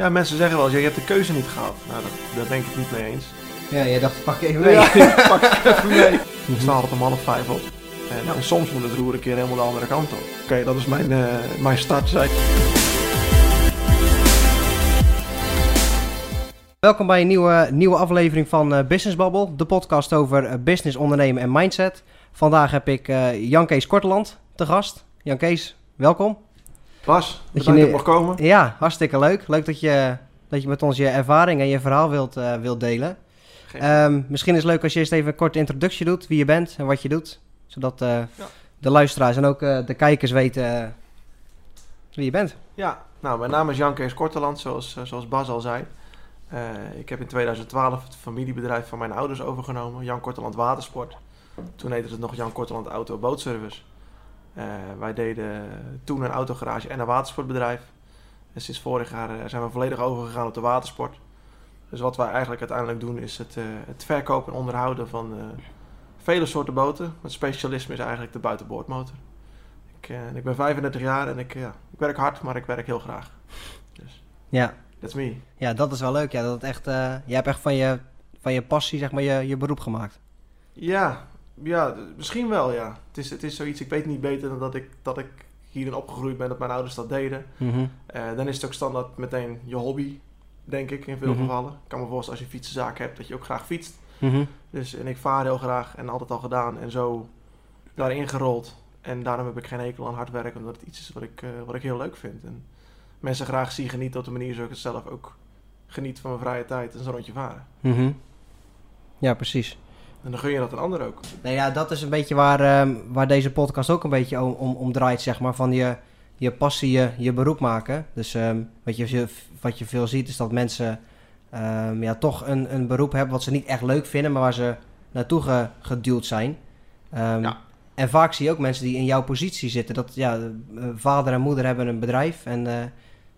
Ja, mensen zeggen wel eens, je hebt de keuze niet gehad. Nou, dat, daar ben ik het niet mee eens. Ja, jij dacht, pak even mee. Ja, pak even mee. Ik sta altijd om half vijf op. En, en soms moet het roer een keer helemaal de andere kant op. Oké, dat is mijn, eh, mijn start. Zei. Welkom bij een nieuwe, nieuwe aflevering van eh, Business Bubble, de podcast over eh, business, ondernemen en mindset. Vandaag heb ik eh, Jan Kees Korteland te gast. Jan Kees, welkom. Bas, Dat je nu- niet mag komen. Ja, hartstikke leuk. Leuk dat je, dat je met ons je ervaring en je verhaal wilt, eh, wilt delen. Ehm, misschien is het leuk als je eerst even een korte introductie doet, wie je bent en wat je doet. Zodat eh, Ja. de luisteraars en ook eh, de kijkers weten wie je bent. Ja, nou, mijn naam is Jan Kees Korteland, zoals, zoals Bas al zei. Ik heb in 2012 het familiebedrijf van mijn ouders overgenomen, Jan Korteland Watersport. Toen heette het nog Jan Korteland Auto Bootservice. Eh, wij deden toen een autogarage en een watersportbedrijf. En sinds vorig jaar eh, zijn we volledig overgegaan op de watersport. Dus wat wij eigenlijk uiteindelijk doen is het, eh, het verkopen en onderhouden van vele soorten boten. Het specialisme is eigenlijk de buitenboordmotor. Ik, ik ben 35 jaar en ik, ja, ik werk hard, maar ik werk heel graag. Dus Ja, that's me. ja dat is wel leuk. Ja, dat echt, eh, jij hebt echt van je, van je passie zeg maar, je, je beroep gemaakt. Ja, ja, misschien wel ja. Het is, het is zoiets, ik weet niet beter dan dat ik, dat ik hierin opgegroeid ben, dat mijn ouders dat deden. Mhm. Eh, dan is het ook standaard meteen je hobby, denk ik, in veel Mhm. gevallen. Ik kan me voorstellen als je fietsenzaak hebt, dat je ook graag fietst. Mhm. Dus, en ik vaar heel graag en altijd al gedaan en zo daarin gerold. En daarom heb ik geen hekel aan hard werken, omdat het iets is wat ik, eh, wat ik heel leuk vind. En mensen graag zien genieten op de manier zoals ik het zelf ook geniet van mijn vrije tijd en zo'n rondje varen. Ja, precies. En dan gun je dat een ander ook. Nou ja, dat is een beetje waar, ehm, waar deze podcast ook een beetje om, om, om draait, zeg maar. Van je, je passie, je, je beroep maken. Dus ehm, wat, je, veel- wat je veel ziet is dat mensen ehm, ja, toch een, een beroep hebben wat ze niet echt leuk vinden, maar waar ze naartoe ge- geduwd zijn. Ehm, Ja. En vaak zie je ook mensen die in jouw positie zitten. Dat ja, eh, vader en moeder hebben een bedrijf en eh,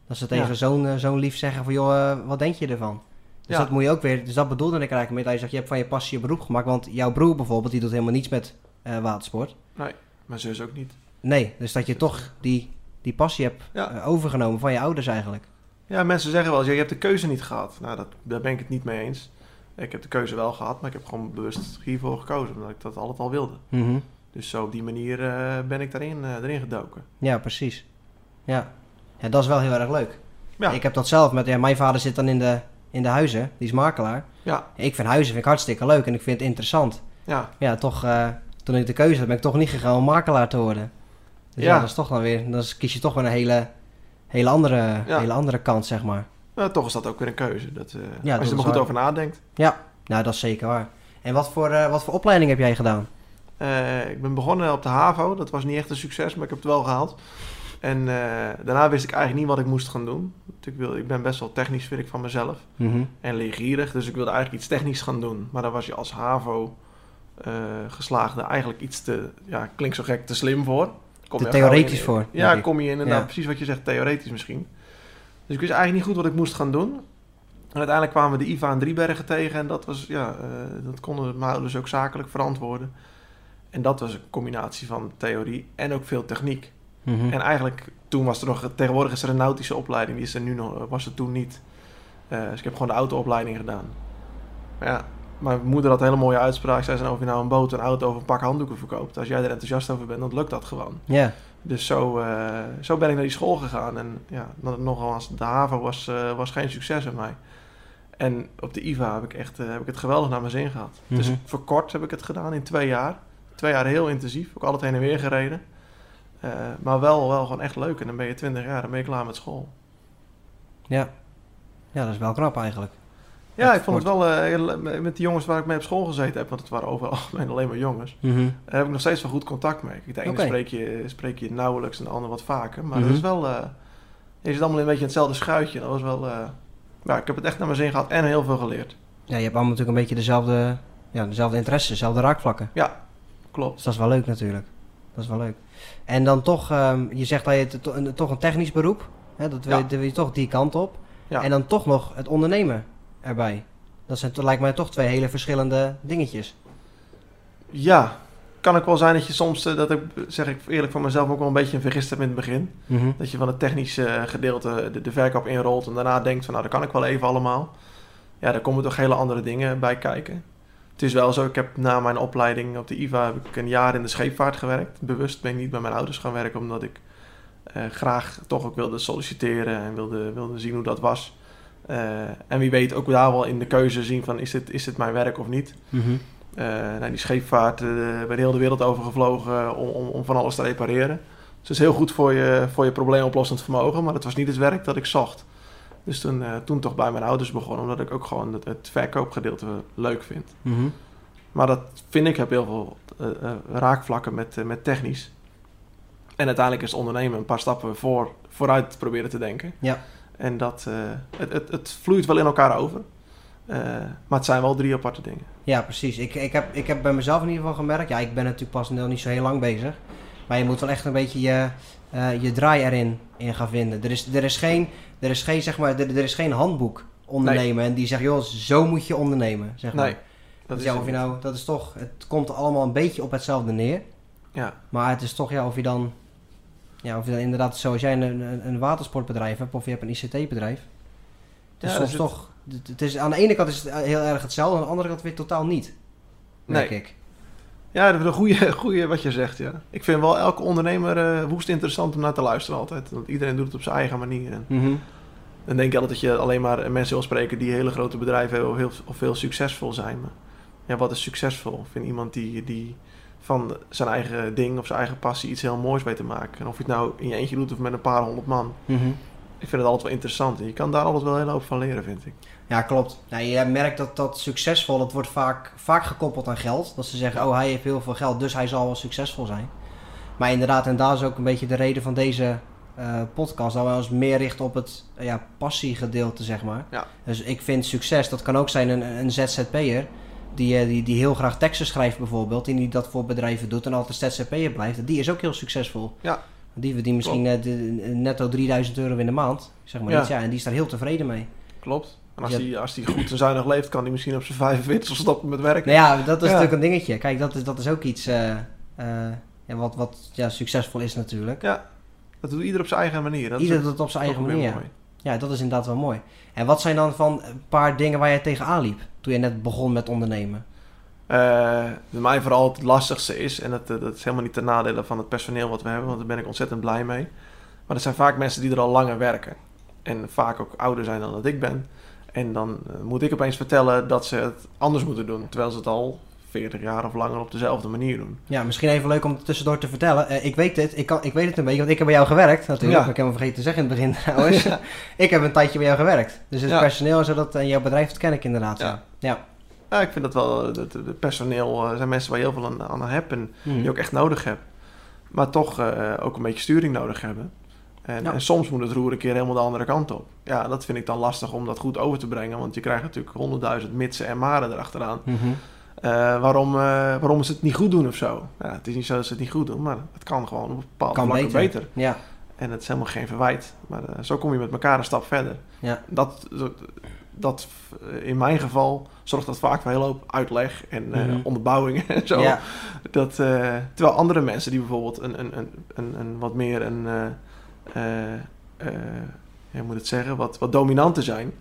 dat ze tegen Ja. hun zoon, eh, zoon lief zeggen van joh, wat denk je ervan? Dus Ja. dat moet je ook weer, dus dat bedoelde ik eigenlijk mee. Dat je zegt, je hebt van je passie je beroep gemaakt. Want jouw broer bijvoorbeeld, die doet helemaal niets met eh, watersport. Mijn zus ook niet. Nee, dus dat je toch die, die passie hebt Ja. eh, overgenomen van je ouders eigenlijk. Ja, mensen zeggen wel eens, je hebt de keuze niet gehad. Nou, dat, daar ben ik het niet mee eens. Ik heb de keuze wel gehad, maar ik heb gewoon bewust hiervoor gekozen, omdat ik dat altijd al wilde. Mhm. Dus zo op die manier eh, ben ik daarin, erin gedoken. Ja, precies. Ja. ja, dat is wel heel erg leuk. Ja. Ik heb dat zelf met, ja, mijn vader zit dan in de, in de huizen, die is makelaar. Ja, Ik vind huizen vind ik hartstikke leuk en ik vind het interessant. ja, Ja, toch, eh, toen ik de keuze had, ben ik toch niet gegaan om makelaar te worden. Dus ja, Ja. dat is toch dan weer, dan kies je toch weer een hele, hele, andere, Ja. hele andere kant, zeg maar. nou, toch is dat ook weer een keuze. Dat, eh, dat als je er maar goed waar. over nadenkt. Nou, dat is zeker waar. En wat voor, eh, wat voor opleiding heb jij gedaan? Ik ben begonnen op de HAVO. Dat was niet echt een succes, maar ik heb het wel gehaald. En eh, daarna wist ik eigenlijk niet wat ik moest gaan doen. Want Ik, wil, ik ben best wel technisch, vind ik, van mezelf. En leergierig, dus ik wilde eigenlijk iets technisch gaan doen. Maar daar was je als HAVO eh, geslaagde eigenlijk iets te, ja, klinkt zo gek, te slim voor. Kom Te theoretisch in- voor, Ja, ik. kom je inderdaad, Ja. precies wat je zegt, theoretisch misschien. Dus ik wist eigenlijk niet goed wat ik moest gaan doen. En uiteindelijk kwamen we de IVA in Driebergen tegen. En dat was, ja, eh, dat konden mijn ouders ook zakelijk verantwoorden. En dat was een combinatie van theorie en ook veel techniek. Mhm. En eigenlijk, toen was er nog, tegenwoordig is er een nautische opleiding, die is er nu nog, was er toen niet. Eh, dus ik heb gewoon de autoopleiding gedaan. Maar ja, mijn moeder had een hele mooie uitspraak. Zij zei, of je nou een boot, een auto of een pak handdoeken verkoopt. Als jij er enthousiast over bent, dan lukt dat gewoon. Ja, Dus zo, eh, zo ben ik naar die school gegaan. En ja, nog- nogmaals, de HAVO was, eh, was geen succes bij mij. En op de IVA heb ik, echt, heb ik het geweldig naar mijn zin gehad. Dus Mhm. voor kort heb ik het gedaan in twee jaar. Twee jaar heel intensief, ook altijd heen en weer gereden. Eh, maar wel, wel gewoon echt leuk. En dan ben je 20 jaar, dan ben je klaar met school. ja. Ja, dat is wel knap eigenlijk. Ja, ik vond het wel eh, heel- met de jongens waar ik mee op school gezeten heb, want het waren overal algemeen alleen maar jongens. Mhm. Daar heb ik nog steeds wel goed contact mee. De ene Oké. spreek, je, spreek je nauwelijks en de ander wat vaker. Maar Mhm. het is wel. eh, je zit allemaal een beetje in hetzelfde schuitje. Dat was wel. eh, ja, ik heb het echt naar mijn zin gehad en heel veel geleerd. Ja, je hebt allemaal natuurlijk een beetje dezelfde, ja, dezelfde interesse, dezelfde raakvlakken. Klopt. Dus dat is wel leuk natuurlijk. Dat is wel leuk. En dan toch, ehm, je zegt dat je het to- een, toch een technisch beroep, hè, dat wil, Ja. wil je toch die kant op. Ja. En dan toch nog het ondernemen erbij. Dat zijn, lijkt mij toch twee hele verschillende dingetjes. Ja, kan ook wel zijn dat je soms, eh, dat ik, zeg ik eerlijk voor mezelf, ook wel een beetje een vergist hebt in het begin. Mhm. Dat je van het technische eh, gedeelte de, de verkoop inrolt en daarna denkt van, nou, dat kan ik wel even allemaal. Ja, daar komen toch hele andere dingen bij kijken. Het is wel zo, ik heb na mijn opleiding op de IVA heb ik een jaar in de scheepvaart gewerkt. Bewust ben ik niet bij mijn ouders gaan werken, omdat ik eh, graag toch ook wilde solliciteren en wilde, wilde zien hoe dat was. Eh, en wie weet ook daar wel in de keuze zien van, is dit, is dit mijn werk of niet? Nou, die scheepvaart eh bij de hele wereld over gevlogen om, om, om van alles te repareren. Dus het is heel goed voor je, voor je probleemoplossend vermogen, maar het was niet het werk dat ik zocht. Dus toen, eh, toen toch bij mijn ouders begonnen, omdat ik ook gewoon het, het verkoopgedeelte leuk vind. Mhm. Maar dat vind ik heb heel veel eh, eh, raakvlakken met, met technisch. En uiteindelijk is het ondernemen een paar stappen voor, vooruit proberen te denken. Ja. En dat, het, het, het vloeit wel in elkaar over. Maar het zijn wel drie aparte dingen. Ja, precies. Ik, ik, heb, ik heb bij mezelf in ieder geval gemerkt. Ja, ik ben natuurlijk pas nog niet zo heel lang bezig. Maar je moet wel echt een beetje je, eh, je draai erin in gaan vinden. Er is, er is geen, er is geen, zeg maar, er, er is geen handboek ondernemen. En die zegt, joh, zo moet je ondernemen. Zeg maar. Nee, dat Dus is ja, het of je niet. nou, dat is toch, het komt allemaal een beetje op hetzelfde neer. Ja, Maar het is toch, ja, of je dan, ja, of je dan inderdaad, zoals jij een, een, watersportbedrijf hebt of je hebt een ICT-bedrijf. Het is Ja, soms dus toch, het, het is, aan de ene kant is het heel erg hetzelfde, aan de andere kant weer totaal niet. Merk Nee. ik. Ja dat is een goede, goede wat je zegt, ja. Ik vind wel elke ondernemer eh, woest interessant om naar te luisteren altijd. Want iedereen doet het op zijn eigen manier. En Mhm. dan denk je altijd dat je alleen maar mensen wil spreken die hele grote bedrijven hebben of heel, of heel succesvol zijn. Maar ja, wat is succesvol? Ik vind iemand die, die van zijn eigen ding of zijn eigen passie iets heel moois weet te maken. En of je het nou in je eentje doet of met een paar honderd man. Mhm. Ik vind het altijd wel interessant. En je kan daar altijd wel een hele hoop van leren, vind ik. Ja, klopt. Ja, je merkt dat dat succesvol, dat wordt vaak, vaak gekoppeld aan geld. Dat ze zeggen, oh hij heeft heel veel geld, dus hij zal wel succesvol zijn. Maar inderdaad, en daar is ook een beetje de reden van deze eh, podcast, dat we ons meer richten op het eh, ja, passiegedeelte, zeg maar. Ja. Dus ik vind succes, dat kan ook zijn een, een ZZP'er, die, eh, die, die heel graag teksten schrijft bijvoorbeeld, en die dat voor bedrijven doet en altijd ZZP'er blijft. Die is ook heel succesvol. Ja. Die verdient misschien eh, de- netto 3000 euro in de maand, zeg maar Ja. iets, ja, en die is daar heel tevreden mee. Klopt. En als Ja. hij als die goed en zuinig leeft, kan hij misschien op zijn 45 stoppen met werken. Nou ja, dat is Ja. natuurlijk een dingetje. Kijk, dat is, dat is ook iets eh, eh, wat, wat ja, succesvol is natuurlijk. Ja, dat doet ieder op zijn eigen manier. Dat Ieder doet het op zijn eigen manier. mooi. Ja, dat is inderdaad wel mooi. En wat zijn dan van een paar dingen waar je tegenaan liep toen je net begon met ondernemen? Wat mij vooral het lastigste is, en dat, dat is helemaal niet ten nadele van het personeel wat we hebben, want daar ben ik ontzettend blij mee. Maar er zijn vaak mensen die er al langer werken. En vaak ook ouder zijn dan dat ik ben. En dan eh, moet ik opeens vertellen dat ze het anders moeten doen, terwijl ze het al 40 jaar of langer op dezelfde manier doen. Ja, misschien even leuk om tussendoor te vertellen. Eh, ik weet dit, ik, kan, ik weet het een beetje, want ik heb bij jou gewerkt natuurlijk. Ja. Ik heb hem vergeten te zeggen in het begin trouwens. ik heb een tijdje bij jou gewerkt. Dus het Ja. personeel en, dat, en jouw bedrijf, dat ken ik inderdaad. Ja. Ja. Ja, ik vind dat wel, het, het personeel eh, zijn mensen waar je heel veel aan, aan hebt en Mhm. die ook echt nodig hebt. Maar toch eh, ook een beetje sturing nodig hebben. En, Ja. en soms moet het roer een keer helemaal de andere kant op. Ja, dat vind ik dan lastig om dat goed over te brengen. Want je krijgt natuurlijk honderdduizend mitsen en maren erachteraan. Mhm. Eh, waarom, eh, waarom ze het niet goed doen of zo. Ja, het is niet zo dat ze het niet goed doen, maar het kan gewoon op bepaalde Kan vlakken beter. beter. Ja. En het is helemaal geen verwijt. Maar eh, zo kom je met elkaar een stap verder. Ja. Dat, dat, in mijn geval zorgt dat vaak voor een hele hoop uitleg en eh, Mhm. onderbouwing en zo. Ja. Dat, eh, terwijl andere mensen die bijvoorbeeld een, een, een, een, een wat meer een, hoe moet het zeggen, wat, wat dominanter zijn,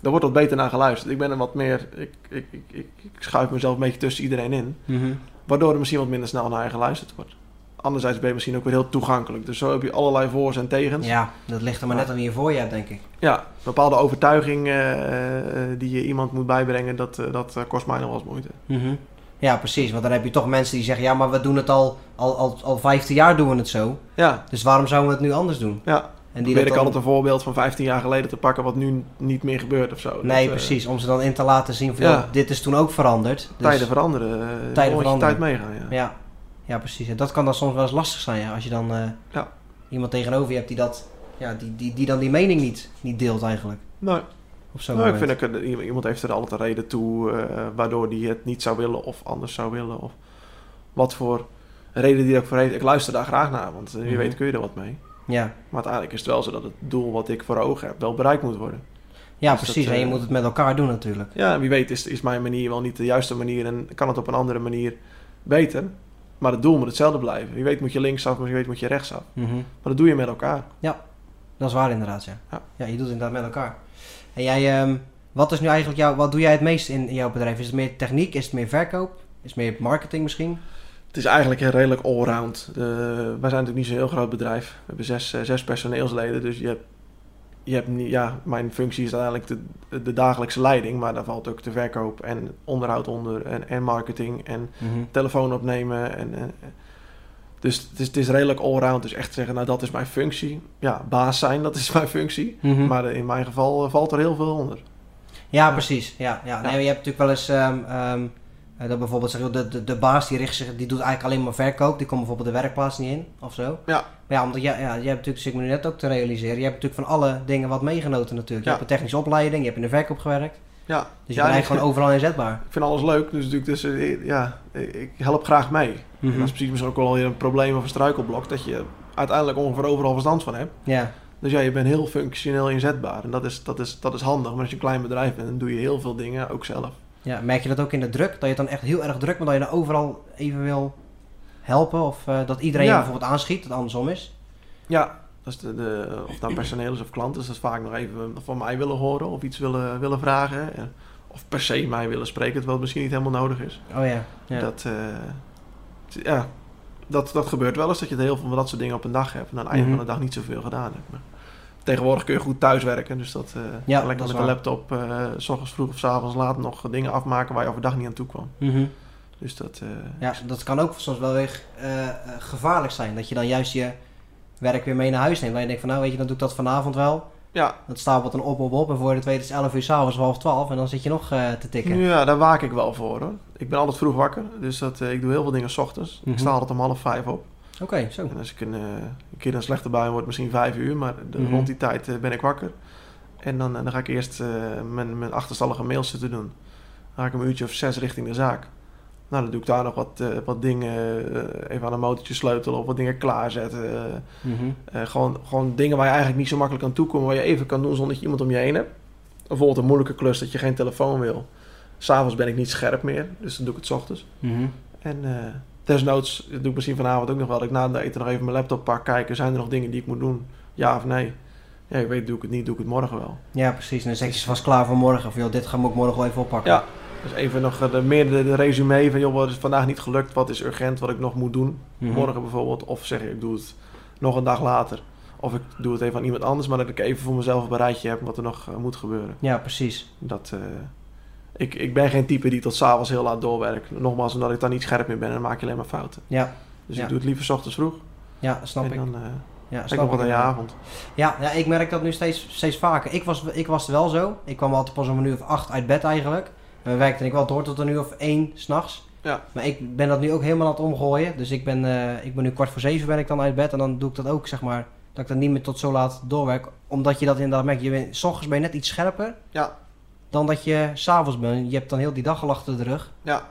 daar wordt wat beter naar geluisterd. Ik ben er wat meer, ik, ik, ik, ik, schuif mezelf een beetje tussen iedereen in, Mhm. waardoor er misschien wat minder snel naar je geluisterd wordt. Anderzijds ben je misschien ook weer heel toegankelijk. Dus zo heb je allerlei voor's en tegens. Ja, dat ligt er maar net aan wie je voor je hebt, denk ik. Ja, bepaalde overtuiging eh, eh, die je iemand moet bijbrengen, dat, eh, dat eh, kost mij nog wel eens moeite. Mhm. Ja, precies. Want dan heb je toch mensen die zeggen: ja, maar we doen het al, al, al, al 15 jaar doen we het zo. Ja, Dus waarom zouden we het nu anders doen? ja. En probeer ik dan- altijd een voorbeeld van 15 jaar geleden te pakken wat nu niet meer gebeurt of zo. Nee, Dat, eh, precies. Om ze dan in te laten zien van Ja. joh, dit is toen ook veranderd. Dus, Tijden veranderen. eh, Tijden veranderen. tijd meegaan, ja. Ja. ja, precies. En dat kan dan soms wel eens lastig zijn. Ja, als je dan eh, Ja. iemand tegenover je hebt die, dat, ja, die, die, die dan die mening niet, niet deelt eigenlijk. Nee, Of zo. nou, ik vind eh, iemand heeft er altijd een reden toe eh, waardoor die het niet zou willen of anders zou willen. Of wat voor reden die er ook voor heeft. Ik luister daar graag naar, want eh, wie Mhm. weet kun je er wat mee. Ja, Maar uiteindelijk is het wel zo dat het doel wat ik voor ogen heb wel bereikt moet worden. ja Dus precies. dat, en je eh, moet het met elkaar doen natuurlijk. Ja, wie weet is, is mijn manier wel niet de juiste manier en kan het op een andere manier beter. Maar het doel moet hetzelfde blijven. Je weet moet je linksaf, maar je weet moet je rechtsaf. Mhm. Maar dat doe je met elkaar. Dat is waar inderdaad, ja. Ja. Ja, je doet het inderdaad met elkaar. En jij, ehm, wat is nu eigenlijk jouw, wat doe jij het meest in, in jouw bedrijf? Is het meer techniek? Is het meer verkoop? Is het meer marketing misschien? Het is eigenlijk een redelijk allround. De, wij zijn natuurlijk niet zo'n heel groot bedrijf. We hebben zes, eh, zes personeelsleden. Dus je hebt, je hebt niet, ja, mijn functie is uiteindelijk de, de dagelijkse leiding. Maar daar valt ook de verkoop en onderhoud onder. En, en marketing en telefoon opnemen. En, en, dus het is, het is redelijk allround. Dus echt zeggen, nou dat is mijn functie. Ja, baas zijn, dat is mijn functie. Mhm. Maar eh, in mijn geval eh, valt er heel veel onder. Ja, Ja. precies. Ja, ja. Nee, je hebt natuurlijk wel eens ehm, ehm, eh, dat bijvoorbeeld zeg, de, de, de baas die richt zich, die doet eigenlijk alleen maar verkoop. Die komt bijvoorbeeld de werkplaats niet in of zo. Ja. Maar ja, omdat ja, ja, je hebt natuurlijk, zit ik me nu net ook te realiseren, je hebt natuurlijk van alle dingen wat meegenoten natuurlijk. Je Ja. hebt een technische opleiding, je hebt in de verkoop gewerkt. Ja, Dus je Ja, bent gewoon overal inzetbaar. ik vind alles leuk. Dus, natuurlijk, dus eh, ja, ik help graag mee. Mhm. En Dat is precies misschien ook wel weer een probleem of een struikelblok. Dat je uiteindelijk ongeveer overal verstand van hebt. Ja. Dus ja, je bent heel functioneel inzetbaar. En dat is, dat, is, dat is handig. Maar als je een klein bedrijf bent, dan doe je heel veel dingen ook zelf. ja, merk je dat ook in de druk? Dat je het dan echt heel erg druk, maar dat je dan overal even wil helpen? Of eh, dat iedereen Ja. bijvoorbeeld aanschiet, dat andersom is? Ja, dat is de, de, of nou personeel is of klanten, is dat vaak nog even van mij willen horen of iets willen, willen vragen. En- Of per se mij willen spreken, terwijl het misschien niet helemaal nodig is. Oh ja. ja. Dat, eh, ja, dat, dat gebeurt wel eens, dat je heel veel van dat soort dingen op een dag hebt. En aan het einde Mhm. van de dag niet zoveel gedaan hebt. Maar tegenwoordig kun je goed thuiswerken, dus dat, eh Ja, lekker dat met een laptop, eh, s ochtends vroeg of s avonds laat nog dingen afmaken waar je overdag niet aan toe kwam. Mhm. Dus dat, eh, Ja, dat kan ook soms wel weer eh, eh, gevaarlijk zijn. Dat je dan juist je werk weer mee naar huis neemt. Dat je denkt van nou weet je, dan doe ik dat vanavond wel. ja, Dat stapelt dan op, op, op. En voor het weet is het 11 uur s'avonds, half 12. En dan zit je nog eh, te tikken. Ja, daar waak ik wel voor hoor. Ik ben altijd vroeg wakker, dus dat, eh, ik doe heel veel dingen s ochtends. Mhm. Ik sta altijd om half vijf op. Oké, zo. En als ik een, eh, een keer een slechte bui wordt misschien vijf uur, maar de- Mhm. rond die tijd ben ik wakker. En dan, dan ga ik eerst mijn, mijn achterstallige mails zitten doen. Dan ga ik een uurtje of zes richting de zaak. Nou, dan doe ik daar nog wat, eh, wat dingen, eh, even aan een motortje sleutelen of wat dingen klaarzetten. Mhm. eh, gewoon, gewoon dingen waar je eigenlijk niet zo makkelijk aan toe komt, waar je even kan doen zonder dat je iemand om je heen hebt. Bijvoorbeeld een moeilijke klus dat je geen telefoon wil. S'avonds ben ik niet scherp meer, dus dan doe ik het 's ochtends. Mhm. En desnoods dat doe ik misschien vanavond ook nog wel. Dat ik na het eten nog even mijn laptop pak, kijken. Zijn er nog dingen die ik moet doen? Ja of nee? Ja, ik weet, doe ik het niet, doe ik het morgen wel. Ja, precies. En dan zeg je ze vast klaar voor morgen. Of joh, dit ga ik ook morgen wel even oppakken. Ja. Dus even nog eh, de, meer de, de resume van, joh, wat is vandaag niet gelukt? Wat is urgent, wat ik nog moet doen? Mhm. Morgen bijvoorbeeld. Of zeg ik doe het nog een dag later. Of ik doe het even aan iemand anders, maar dat ik even voor mezelf een rijtje heb wat er nog eh, moet gebeuren. Ja, precies. Dat, eh, ik, ik ben geen type die tot s'avonds heel laat doorwerkt. Nogmaals, omdat ik dan niet scherp meer ben, dan maak je alleen maar fouten. Ja, Dus Ja. ik doe het liever 's ochtends vroeg. ja snap en ik. dan eh Ja, snap nog wat ik aan je avond. Ja, ja, ik merk dat nu steeds, steeds vaker. Ik was, ik was wel zo. Ik kwam altijd pas om een uur of acht uit bed eigenlijk. En dan werkte ik wel door tot een uur of één s'nachts. Ja. Maar ik ben dat nu ook helemaal aan het omgooien. Dus ik ben, eh, ik ben nu kwart voor zeven ben ik dan uit bed. En dan doe ik dat ook, zeg maar, dat ik dat niet meer tot zo laat doorwerk. Omdat je dat inderdaad merkt. Je bent, 's ochtends ben je net iets scherper Ja. dan dat je s'avonds bent. Je hebt dan heel die dag al achter de rug. Ja,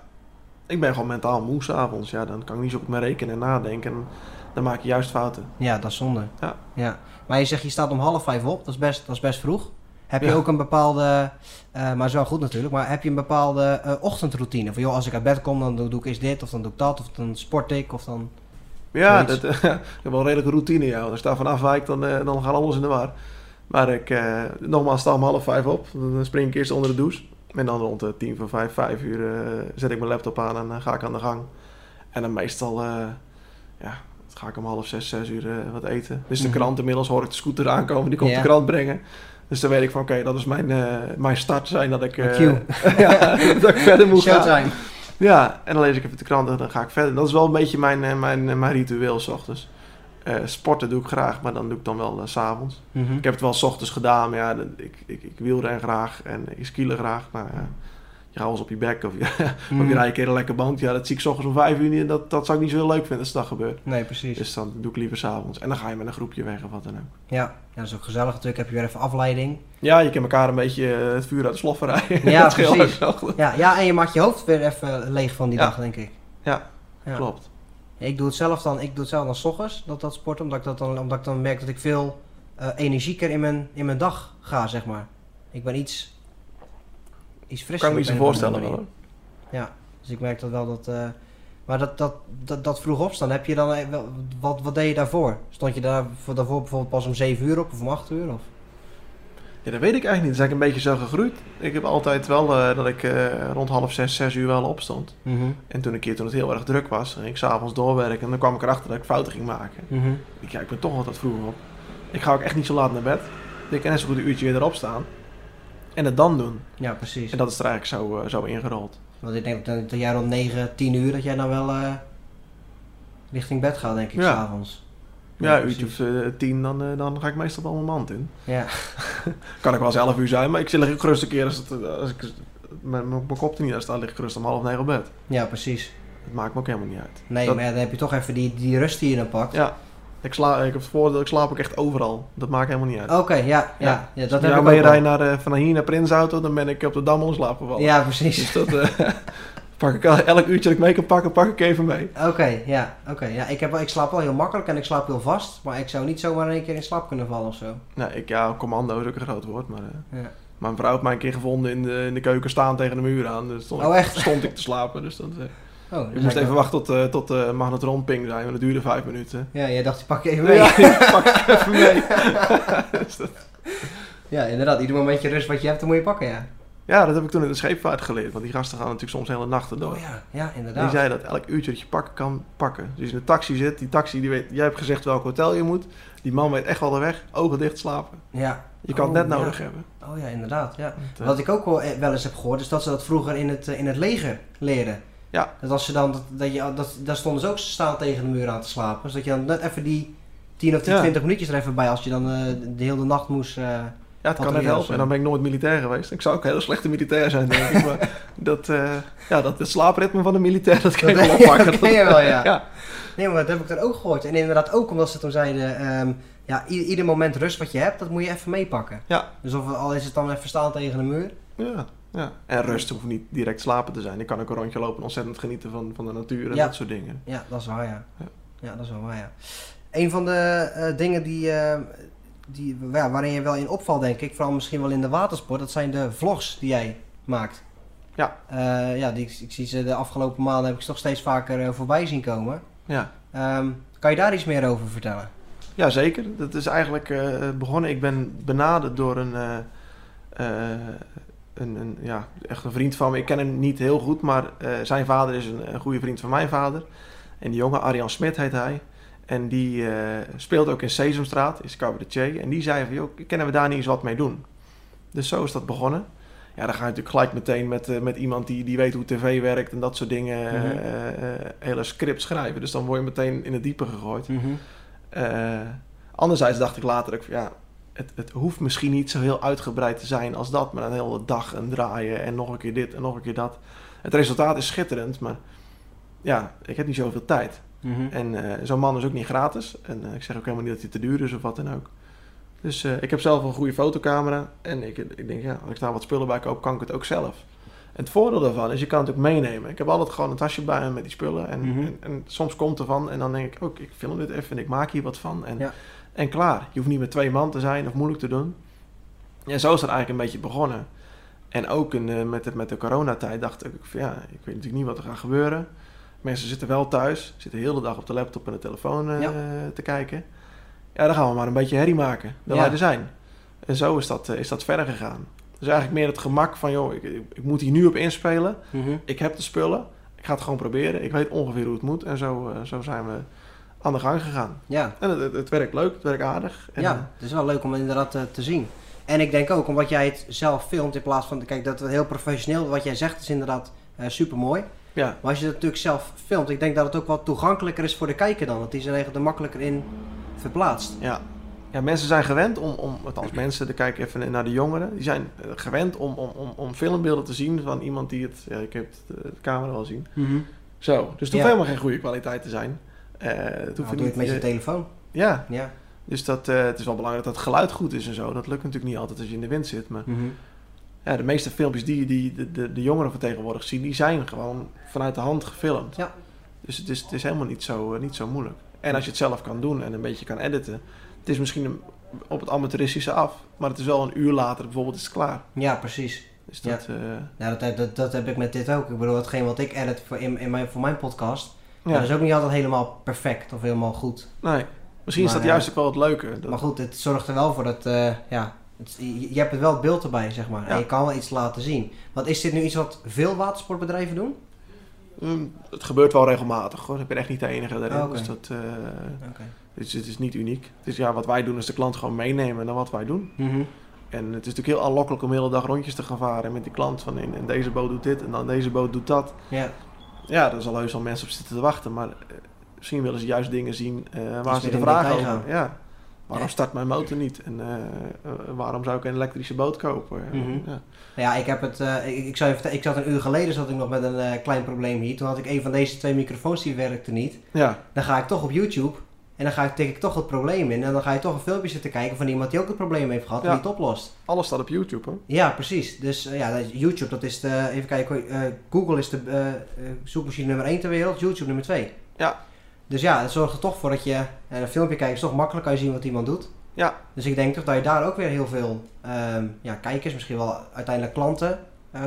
ik ben gewoon mentaal moe s'avonds. Ja, dan kan ik niet zo op me rekenen en nadenken. En dan maak je juist fouten. Ja, dat is zonde. Ja. ja. Maar je zegt, je staat om half vijf op. Dat is best, dat is best vroeg. Heb je Ja. ook een bepaalde, eh, maar is wel goed natuurlijk, maar heb je een bepaalde eh, ochtendroutine? Van joh, als ik uit bed kom, dan doe, doe ik eerst dit, of dan doe ik dat, of dan sport ik, of dan... Ja, dat, ik heb wel een redelijke routine. Ja. Als ik daar van afwijk, dan, eh, dan gaat alles in de war. Maar ik, nogmaals, sta om half vijf op. Dan spring ik eerst onder de douche. En dan rond de tien voor vijf, vijf uur zet ik mijn laptop aan en ga ik aan de gang. En dan meestal, ja, ga ik om half zes, zes uur wat eten. Dus de Mhm. krant inmiddels hoor ik de scooter aankomen, die komt Ja. de krant brengen. Dus dan weet ik van, oké, dat is mijn, eh, mijn start zijn dat ik, eh, cue. ja, dat ik verder moet gaan. Showtime. Ja, en dan lees ik even de krant en dan ga ik verder. Dat is wel een beetje mijn, eh, mijn, mijn ritueel s ochtends. Eh, sporten doe ik graag, maar dan doe ik dan wel s s'avonds. Mhm. Ik heb het wel s ochtends gedaan, maar ja, ik, ik, ik wielren graag en ik skielen graag. Maar ja, je gaat wel eens op je bek of je, of je Mhm. rijdt een keer een lekker band. Ja, dat zie ik s ochtends om vijf uur niet en dat, dat zou ik niet zo heel leuk vinden als dat gebeurt. Nee, precies. Dus dan doe ik liever s'avonds. En dan ga je met een groepje weg of wat dan ook. Ja. ja, dat is ook gezellig natuurlijk. Heb je weer even afleiding. Ja, je kan elkaar een beetje eh, het vuur uit de sloffen rijden. Ja, precies. Ja, ja, en je maakt je hoofd weer even leeg van die Ja. dag, denk ik. Ja, Ja. klopt. Ik doe het zelf dan, ik doe het zelf dan 's ochtends, dat, dat sporten, omdat ik, dat dan, omdat ik dan merk dat ik veel eh, energieker in mijn, in mijn dag ga, zeg maar. Ik ben iets, iets frisser. Kan ik me iets voorstellen hoor. Ja, dus ik merk dat wel dat... eh, Maar dat, dat, dat, dat vroeg opstaan, heb je dan, eh, wel- wat, wat deed je daarvoor? Stond je daar voor, daarvoor bijvoorbeeld pas om 7 uur op of om 8 uur? Of? Ja, dat weet ik eigenlijk niet. Dat is eigenlijk een beetje zo gegroeid. Ik heb altijd wel eh, dat ik rond half zes, zes uur wel opstond. Mhm, En toen een keer toen het heel erg druk was, ging ik s'avonds doorwerken. En dan kwam ik erachter dat ik fouten ging maken. mhm. Ik, ja, ik ben toch altijd vroeger op. Ik ga ook echt niet zo laat naar bed. Ik kan net zo goed een uurtje weer erop staan. En het dan doen. Ja, precies. En dat is er eigenlijk zo, eh, zo ingerold. Want ik denk dat, dat jij rond 9, 10 uur, dat jij dan wel eh, richting bed gaat, denk ik, Ja. s'avonds. Ja, precies. uurtje of eh, tien, dan, eh, dan ga ik meestal wel mijn mand in. Ja, Kan ik wel eens elf uur zijn, maar ik lig ook gerust een keer als, het, eh, als ik mijn, mijn kop er niet aan staat, lig ik gerust om half negen op bed. ja, precies. Dat maakt me ook helemaal niet uit. Nee, Dat- maar ja, dan heb je toch even die, die rust die je dan pakt. Ja, ik, sla, ik heb het voordeel, ik slaap ook echt overal. Dat maakt helemaal niet uit. Oké, ja, ja, ja. Ja. dat Als heb ik ik mee ook wel. rij naar, eh, van hier naar Prinsauto, dan ben ik op de Dam in slaap gevallen. Ja, precies. Dus dat eh, pak ik el- elk uurtje dat ik mee kan pakken, pak ik even mee. Oké, ja, oké. Ja, ik, heb, ik slaap wel heel makkelijk en ik slaap heel vast, maar ik zou niet zomaar in één keer in slaap kunnen vallen of zo. Nou, ik, ja, commando is ook een groot woord, maar... eh, Ja. mijn vrouw heeft mij een keer gevonden in de, in de keuken staan tegen de muur aan. Dus stond, Oh, ik, echt? stond ik te slapen. Dus dat, Oh, dus moest even wachten tot, eh tot de magnetronping zijn, want dat duurde vijf minuten. Ja, jij dacht, die pak je even mee. Ja, Ja. pak ik even mee. Dus dat- inderdaad. Ieder momentje rust wat je hebt, dan moet je pakken, ja. ja, dat heb ik toen in de scheepvaart geleerd. Want die gasten gaan natuurlijk soms hele nachten door. Oh ja, ja, Die inderdaad. zei dat elk uurtje dat je pakken kan, pakken. Dus je in de taxi zit, die taxi die weet, jij hebt gezegd welk hotel je moet. Die man weet echt wel de weg, ogen dicht slapen. Ja. Je kan Oh, het net ja. nodig hebben. Oh ja, inderdaad, ja. Eh, Wat ik ook wel, eh, wel eens heb gehoord, is dat ze dat vroeger in het, eh, in het leger leerden. Ja. Dat als ze dan, dat, dat je, dat, daar stonden ze ook staan tegen de muur aan te slapen. Dus dat je dan net even die 10 of 10, Ja. 20 minuutjes er even bij, als je dan eh, de hele nacht moest... eh, Ja, het kan net helpen. En dan ben ik nooit militair geweest. Ik zou ook een hele slechte militair zijn, denk ik. Maar dat, eh, ja, dat het slaapritme van een militair, dat kan je wel oppakken. dat ken je wel, ja. ja. Nee, maar dat heb ik dan ook gehoord. En inderdaad ook omdat ze toen zeiden, ehm, ja, ieder moment rust wat je hebt, dat moet je even meepakken. Ja. Dus of, al is het dan even staan tegen de muur. Ja, ja. En rust hoeft niet direct slapen te zijn. Ik kan ook een rondje lopen en ontzettend genieten van, van de natuur en Ja. dat soort dingen. Ja, dat is waar, ja. Ja. Ja, dat is wel waar, ja. Een van de eh, dingen die, eh, die, ja, waarin je wel in opvalt, denk ik, vooral misschien wel in de watersport, dat zijn de vlogs die jij maakt. Ja. Eh, ja, die, ik zie ze de afgelopen maanden heb ik ze toch steeds vaker voorbij zien komen. Ja. Ehm, kan je daar iets meer over vertellen? Ja, zeker. Dat is eigenlijk begonnen. Ik ben benaderd door een, een, een, ja, echt een vriend van me. Ik ken hem niet heel goed, maar eh, zijn vader is een, een goede vriend van mijn vader. En die jongen, Arjan Smit heet hij. En die eh, speelt ook in Sesamstraat, is cabaretier. En die zei van, joh, kunnen we daar niet eens wat mee doen? Dus zo is dat begonnen. Ja, dan ga je natuurlijk gelijk meteen met, eh, met iemand die, die weet hoe tv werkt en dat soort dingen. eh, hele script schrijven. Dus dan word je meteen in het diepe gegooid. Eh, anderzijds dacht ik later ook van ja, het, het hoeft misschien niet zo heel uitgebreid te zijn als dat, maar een hele dag en draaien en nog een keer dit en nog een keer dat. Het resultaat is schitterend, maar ja, ik heb niet zoveel tijd. Mhm. En eh, zo'n man is ook niet gratis. En eh, ik zeg ook helemaal niet dat hij te duur is of wat dan ook. Dus eh, ik heb zelf een goede fotocamera. En ik, ik denk, ja, als ik daar wat spullen bij koop, kan ik het ook zelf. En het voordeel daarvan is, je kan het ook meenemen. Ik heb altijd gewoon een tasje bij me met die spullen. En, Mhm. en, en soms komt er van. En dan denk ik, ook ik film dit even en ik maak hier wat van. En, Ja. En klaar. Je hoeft niet met twee man te zijn of moeilijk te doen. En zo is het eigenlijk een beetje begonnen. En ook in, met, de, met de coronatijd dacht ik, van, ja, ik weet natuurlijk niet wat er gaat gebeuren. Mensen zitten wel thuis, zitten de hele dag op de laptop en de telefoon eh, Ja. te kijken. Ja, dan gaan we maar een beetje herrie maken, dat Ja. wij er zijn. En zo is dat, eh, is dat verder gegaan. Dus eigenlijk meer het gemak van, joh, ik, ik, ik moet hier nu op inspelen. Mhm. Ik heb de spullen, ik ga het gewoon proberen. Ik weet ongeveer hoe het moet. En zo, eh, zo zijn we aan de gang gegaan. Ja, En het, het, werkt leuk, het werkt aardig. En, ja, het is wel leuk om inderdaad eh, te zien. En ik denk ook, omdat jij het zelf filmt in plaats van, kijk, dat het heel professioneel, wat jij zegt is inderdaad super mooi. ja, Maar als je het natuurlijk zelf filmt, ik denk dat het ook wat toegankelijker is voor de kijker dan. Dat die zich er makkelijker in verplaatst. Ja. ja, mensen zijn gewend om, om althans mensen, dan kijk ik even naar de jongeren, die zijn eh, gewend om, om, om, om filmbeelden te zien van iemand die het, ja, ik heb eh, de camera wel zien. Zo, dus het hoeft Ja. helemaal geen goede kwaliteit te zijn. Eh het hoeft Nou, doe je het met je eh, telefoon. Ja, Ja. dus dat, eh, het is wel belangrijk dat het geluid goed is en zo. Dat lukt natuurlijk niet altijd als je in de wind zit, maar ja, de meeste filmpjes die, die de, de, de jongeren van tegenwoordig zien, die zijn gewoon vanuit de hand gefilmd. Ja. Dus het is, het is helemaal niet zo, eh, niet zo moeilijk. En als je het zelf kan doen en een beetje kan editen, het is misschien een- op het amateuristische af, maar het is wel een uur later bijvoorbeeld is het klaar. Ja, precies. Dus dat, eh, Nou, dat, dat, dat heb ik met dit ook. Ik bedoel, hetgeen wat ik edit voor, in, in mijn, voor mijn podcast, Ja. Dat is ook niet altijd helemaal perfect of helemaal goed. Nee, misschien is dat juist ook wel het leuke. Dat, Maar goed, het zorgt er wel voor dat, eh, ja, het- je hebt wel het beeld erbij, zeg maar. Ja. En je kan wel iets laten zien. Want is dit nu iets wat veel watersportbedrijven doen? Ehm, het gebeurt wel regelmatig hoor. Ik ben echt niet de enige daarin. Oh. Dus dat, eh, Oké. het, is, het is niet uniek. Het is, ja, wat wij doen is de klant gewoon meenemen naar wat wij doen. Mhm. En het is natuurlijk heel aanlokkelijk om de hele dag rondjes te gaan varen met die klant. Van in, in deze boot doet dit en dan deze boot doet dat. Ja, Ja, daar zal heus wel mensen op zitten te wachten. Maar eh, misschien willen ze juist dingen zien eh, waar ze de vraag over gaan. Ja. Waarom Ja. start mijn motor niet? En eh, waarom zou ik een elektrische boot kopen? Mhm. ja. ja ik heb het, ik, ik, zou je vertellen, ik zat een uur geleden zat ik nog met een klein probleem hier. Toen had ik een van deze twee microfoons die werkte niet. ja, Dan ga ik toch op YouTube en dan ga ik, tik ik toch het probleem in. En dan ga je toch een filmpje zitten kijken van iemand die ook het probleem heeft gehad en Ja. die het oplost. alles staat op YouTube. Hè? Ja, precies. Dus eh, ja, YouTube, dat is de, even kijken, eh, Google is de eh, zoekmachine nummer 1 ter wereld, YouTube nummer 2. Ja. Dus ja, het zorgt er toch voor dat je, een filmpje kijkt is toch makkelijk, kan je zien wat iemand doet. Ja. Dus ik denk toch dat je daar ook weer heel veel ehm, ja, kijkers, misschien wel uiteindelijk klanten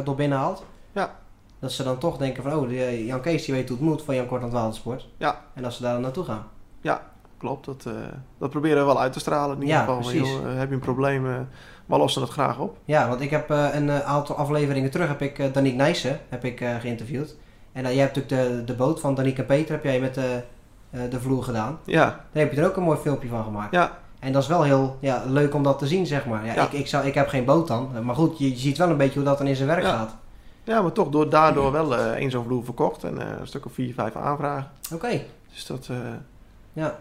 door binnenhaalt. Ja. Dat ze dan toch denken van, oh, die, Jan Kees die weet hoe het moet van Jan Kort aan het Watersport. Ja. En dat ze daar dan naartoe gaan. Klopt, dat, eh, dat proberen we wel uit te stralen in ieder Ja, geval. Joh, eh, heb je een probleem, eh, we lossen het graag op. Ja, want ik heb eh, een eh, aantal afleveringen terug heb ik uh, Danique Nijssen heb ik, eh, geïnterviewd. En eh, jij hebt natuurlijk de, de boot van Danique en Peter heb jij met de, eh, de vloer gedaan. Ja, Daar heb je er ook een mooi filmpje van gemaakt. ja, En dat is wel heel ja, leuk om dat te zien, zeg maar. Ja, Ja. Ik, ik, zou, ik heb geen boot dan. Maar goed, je, je ziet wel een beetje hoe dat dan in zijn werk Ja. gaat. ja, maar toch door, daardoor wel eh één zo'n vloer verkocht en eh, een stuk of vier, vijf aanvragen. Oké. Dus dat, eh, Ja.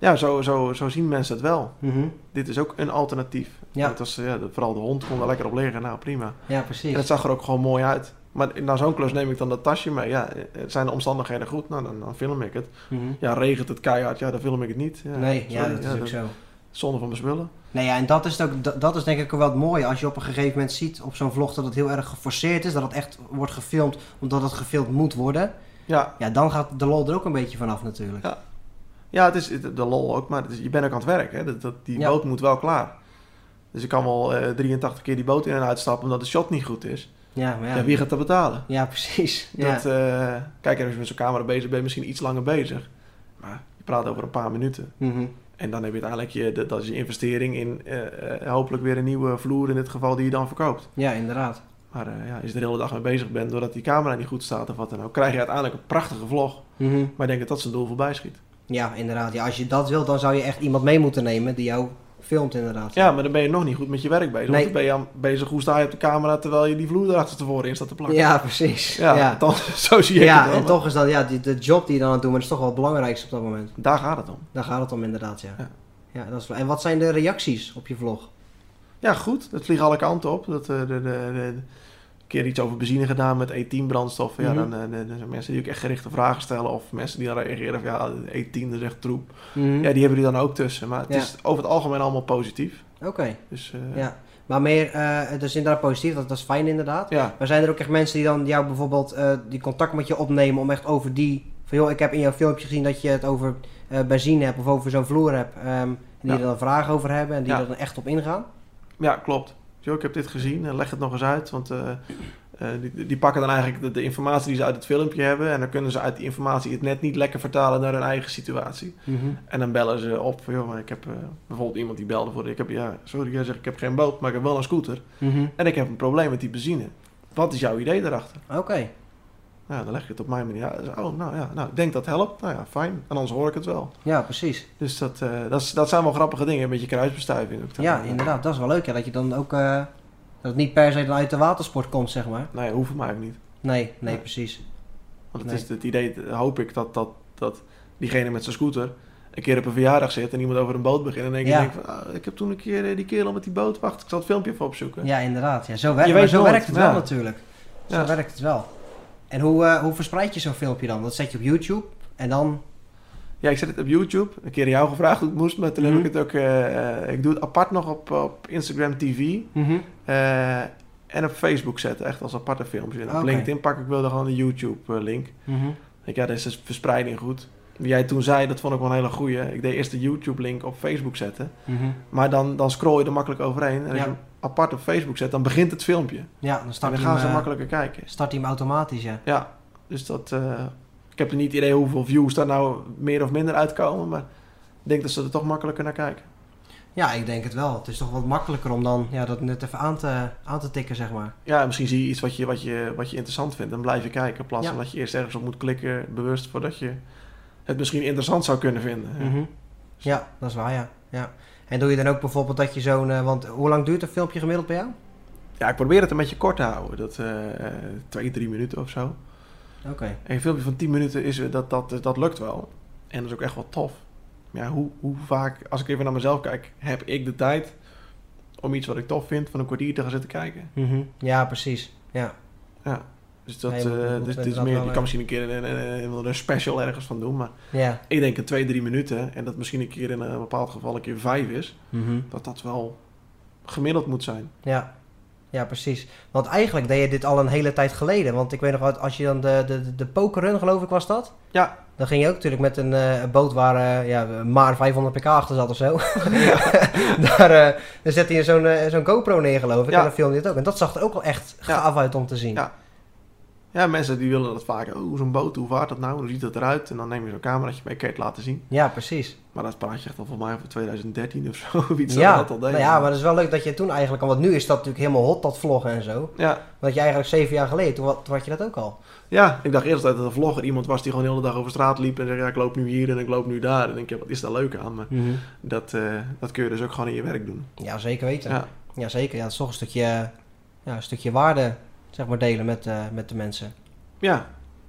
Ja, zo, zo, zo zien mensen het wel. Mhm. Dit is ook een alternatief. Ja. Het was, ja, vooral de hond kon er lekker op liggen, nou prima. Ja, precies. En het zag er ook gewoon mooi uit. Maar na zo'n klus neem ik dan dat tasje mee. Ja, eh, zijn de omstandigheden goed? Nou, dan, dan film ik het. Mhm. Ja, regent het keihard? Ja, dan film ik het niet. Ja, nee, ja, dat is ook zo. Zonde van mijn spullen. Nee, ja, en dat is, ook, dat, dat is denk ik ook wel het mooie. Als je op een gegeven moment ziet op zo'n vlog dat het heel erg geforceerd is. Dat het echt wordt gefilmd omdat het gefilmd moet worden. Ja, Ja, dan gaat de lol er ook een beetje vanaf natuurlijk. Ja. Ja het is de lol ook, maar het is, je bent ook aan het werk. Hè? Dat, dat, die Ja. boot moet wel klaar. Dus ik kan wel eh 83 keer die boot in en uitstappen omdat de shot niet goed is. Ja, maar Ja, ja. wie gaat dat betalen? Ja, precies. Ja. Dat, eh, kijk, als je met zo'n camera bezig bent, misschien iets langer bezig. Maar je praat over een paar minuten. Mhm. En dan heb je uiteindelijk je, dat- is je investering in eh, eh, hopelijk weer een nieuwe vloer in dit geval die je dan verkoopt. ja, inderdaad. Maar eh, ja, als je er de hele dag mee bezig bent doordat die camera niet goed staat of wat dan ook, krijg je uiteindelijk een prachtige vlog. Mhm. Maar ik denk dat dat zijn doel voorbij schiet. Ja, inderdaad. Ja, als je dat wilt, dan zou je echt iemand mee moeten nemen die jou filmt inderdaad. Ja, maar dan ben je nog niet goed met je werk bezig. Nee. Dan ben je aan bezig, hoe sta je op de camera terwijl je die vloer erachterstevoren in staat te plakken. Ja, precies. Ja, ja. Dan, zo zie Ja, het wel. en toch is dat, ja, die, de job die je dan aan het doen bent, is toch wel het belangrijkste op dat moment. Daar gaat het om. Daar gaat het om inderdaad, ja. Ja. ja dat is, wel- en wat zijn de reacties op je vlog? Ja, goed. Dat vliegt alle kanten op. Dat, eh, de, de, de, keer iets over benzine gedaan met E10 brandstoffen. Ja, Mhm. dan, eh, dan zijn mensen die ook echt gerichte vragen stellen. Of mensen die dan reageren van ja, E10 is echt troep. Mhm. Ja, die hebben die dan ook tussen. Maar het Ja. is over het algemeen allemaal positief. Oké, Dus eh, ja. Maar meer, eh dus inderdaad positief, dat, dat is fijn inderdaad. ja. Maar zijn er ook echt mensen die dan jou bijvoorbeeld die contact met je opnemen om echt over die... Van joh, ik heb in jouw filmpje gezien dat je het over benzine hebt of over zo'n vloer hebt. en die Ja. er dan vragen over hebben en die Ja. er dan echt op ingaan. Ja, klopt. Zo, ik heb dit gezien. en leg het nog eens uit. Want eh, eh, die, die pakken dan eigenlijk de, de informatie die ze uit het filmpje hebben. En dan kunnen ze uit die informatie het net niet lekker vertalen naar hun eigen situatie. En dan bellen ze op. Joh, maar ik heb eh, bijvoorbeeld iemand die belde voor. Ik heb, ja, sorry, jij zegt ik heb geen boot, maar ik heb wel een scooter. Mhm. En ik heb een probleem met die benzine. Wat is jouw idee daarachter? Oké, Nou, dan leg je het op mijn manier. Ja, dus, oh, nou ja, nou, ik denk dat helpt. Nou ja, fijn. En anders hoor ik het wel. ja precies. Dus dat, eh, dat, is- dat zijn wel grappige dingen. Een beetje kruisbestuiving. ook. Ja, inderdaad. Dat is wel leuk ja, dat je dan ook... eh, dat het niet per se dan uit de watersport komt, zeg maar. Ja, hoeft mij ook niet. Nee, nee, Nee. precies. Want het Nee. is het idee, hoop ik, dat, dat, dat diegene met zijn scooter een keer op een verjaardag zit en iemand over een boot begint. En dan denk je, Ja. denk van, ah, ik heb toen een keer eh, die kerel met die boot. Wacht, ik zal het filmpje even opzoeken. Ja, inderdaad. Ja, zo werkt, maar zo werkt het ja. wel natuurlijk. Zo Ja. werkt het wel. En hoe, eh, hoe verspreid je zo'n filmpje dan? Dat zet je op YouTube en dan... Ja, ik zet het op YouTube. Een keer jou gevraagd hoe het moest, maar toen Mhm. heb ik het ook... eh, ik doe het apart nog op, op Instagram TV. eh, en op Facebook zetten, echt als aparte filmpjes. En op. LinkedIn pak ik wel gewoon de YouTube-link. Mhm. Ik, ja, dat is verspreiding goed. Wie jij toen zei, dat vond ik wel een hele goeie. Ik deed eerst de YouTube-link op Facebook zetten. Mhm. Maar dan, dan scroll je er makkelijk overheen. En als Ja. Apart op Facebook zet, dan begint het filmpje. Ja, dan En start dan hij gaan hem, ze eh, makkelijker kijken. start hij hem automatisch, ja. Ja, dus dat... eh, ik heb niet idee hoeveel views daar nou meer of minder uitkomen. Maar ik denk dat ze er toch makkelijker naar kijken. Ja, ik denk het wel. Het is toch wat makkelijker om dan ja, dat net even aan te, aan te tikken, zeg maar. Ja, misschien zie je iets wat je, wat je, wat je interessant vindt. Dan blijf je kijken. In plaats Ja. van dat je eerst ergens op moet klikken, bewust voordat je het misschien interessant zou kunnen vinden. Mhm. Ja, dat is waar, ja. ja. En doe je dan ook bijvoorbeeld dat je zo'n... eh, want hoe lang duurt een filmpje gemiddeld bij jou? Ja, ik probeer het een beetje kort te houden. Dat eh, eh, twee, drie minuten of zo. Oké. En een filmpje van 10 minuten, is, dat, dat, dat lukt wel. En dat is ook echt wel tof. Maar ja, hoe, hoe vaak, als ik even naar mezelf kijk, heb ik de tijd om iets wat ik tof vind van een kwartier te gaan zitten kijken? Mhm. Ja, precies. Ja. Ja. Dus dat, Nee, eh, dus, dit is meer, je kan misschien een keer een, een, een, een special ergens van doen. Maar Ja. ik denk een twee, drie minuten. En dat misschien een keer in een bepaald geval een keer vijf is. Mhm. Dat dat wel gemiddeld moet zijn. Ja. Ja, precies. Want eigenlijk deed je dit al een hele tijd geleden. Want ik weet nog wat, als je dan de, de, de pokerrun, geloof ik, was dat? Ja. Dan ging je ook natuurlijk met een eh, boot waar eh, ja, maar 500 pk achter zat of zo. Daar, eh, dan zette je zo'n zo'n GoPro neer, geloof ik. Ja. En dan filmde je het ook. En dat zag er ook wel echt gaaf uit om te zien. Ja. Ja, mensen die willen dat vaak. Oh, zo'n boot, hoe vaart dat nou? Hoe ziet dat eruit? En dan neem je zo'n cameraatje mee, kan je het laten zien. Ja, precies. Maar dat praat je echt al voor mij over 2013 of zo. of Iets ja, dat dat al deed. nou ja, maar dat is wel leuk dat je toen eigenlijk al... Want nu is dat natuurlijk helemaal hot, dat vloggen en zo. ja. Want je eigenlijk zeven jaar geleden, toen, toen had je dat ook al. Ja, ik dacht eerst dat een vlogger iemand was die gewoon de hele dag over straat liep en zei, ja, ik loop nu hier en ik loop nu daar. En denk je, wat is daar leuk aan? Maar dat, eh, dat kun je dus ook gewoon in je werk doen. Ja, zeker weten. Ja. Ja, zeker. Ja, dat is toch een stukje, ja, een stukje waarde, zeg maar, delen met, eh, met de mensen. ja.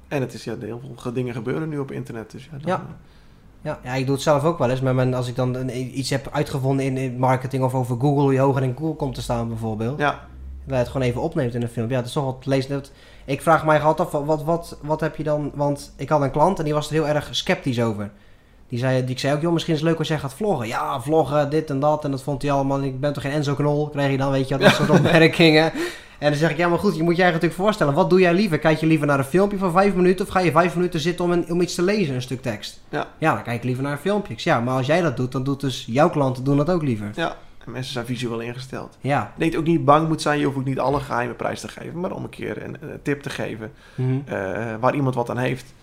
En het is, ja, heel veel dingen gebeuren nu op internet. Dus ja, dan, Ja. Ja, ja, ik doe het zelf ook wel eens. Maar mijn, als ik dan een- iets heb uitgevonden in, in marketing of over Google, hoe je hoger in Google komt te staan bijvoorbeeld. Ja, Dat je het gewoon even opneemt in een film. Ja, dat is toch wat lezen. Dat, ik vraag mij altijd af, wat, wat, wat heb je dan... Want ik had een klant en die was er heel erg sceptisch over. Die zei, die, ik zei ook, joh, misschien is het leuk als jij gaat vloggen. Ja, vloggen, dit en dat. En dat vond hij allemaal, ik ben toch geen Enzo Knol? Krijg je dan, weet je dat soort opmerkingen. En dan zeg ik, ja, maar goed, je moet je eigenlijk natuurlijk voorstellen. Wat doe jij liever? Kijk je liever naar een filmpje van vijf minuten... of ga je vijf minuten zitten om, een, om iets te lezen, een stuk tekst? Ja. Ja, dan kijk ik liever naar een filmpje. Ja, maar als jij dat doet, dan doet dus jouw klanten doen dat ook liever. ja. En mensen zijn visueel ingesteld. Ja. Ik denk dat je ook niet bang moet zijn, je hoeft ook niet alle geheime prijs te geven, maar om een keer een, een tip te geven Mhm. eh, waar iemand wat aan heeft.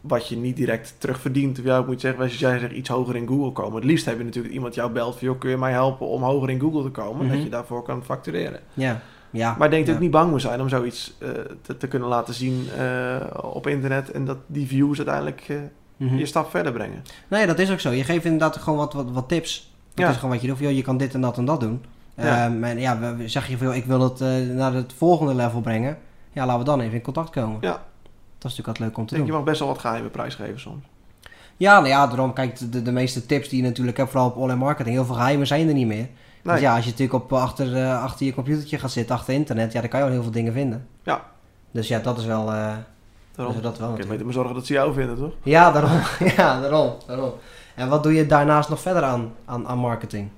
Wat je niet direct terugverdient. Ja, ik moet zeggen, als jij zegt iets hoger in Google komen. Het liefst heb je natuurlijk iemand jou belt van, joh, kun je mij helpen om hoger in Google te komen? Mhm. Dat je daarvoor kan factureren. Ja. Ja. Maar ik denk dat ja. ik niet bang moet zijn om zoiets eh, te, te kunnen laten zien eh, op internet. En dat die views uiteindelijk eh, Mhm. je stap verder brengen. Nee, dat is ook zo. Je geeft inderdaad gewoon wat, wat, wat tips. Dat Ja. is gewoon wat je doet. Van, joh, je kan dit en dat en dat doen. Ja. Ehm, en ja, we- we- zeg je van, joh, ik wil het naar het volgende level brengen. Ja, laten we dan even in contact komen. Ja. Dat is natuurlijk altijd leuk om Ik te denk, je doen. mag best wel wat geheime prijs geven soms. Ja, nou ja, daarom, kijk, de, de meeste tips die je natuurlijk hebt, vooral op online marketing, heel veel geheimen zijn er niet meer. Nee. Dus ja, als je natuurlijk op, achter, eh, achter je computertje gaat zitten, achter internet, ja, dan kan je wel heel veel dingen vinden. Ja. Dus ja, dat is wel, eh, Daarom. dus dat wel beter maar zorgen dat ze jou vinden, toch? Ja, daarom. ja, daarom, daarom. En wat doe je daarnaast nog verder aan, aan, aan marketing?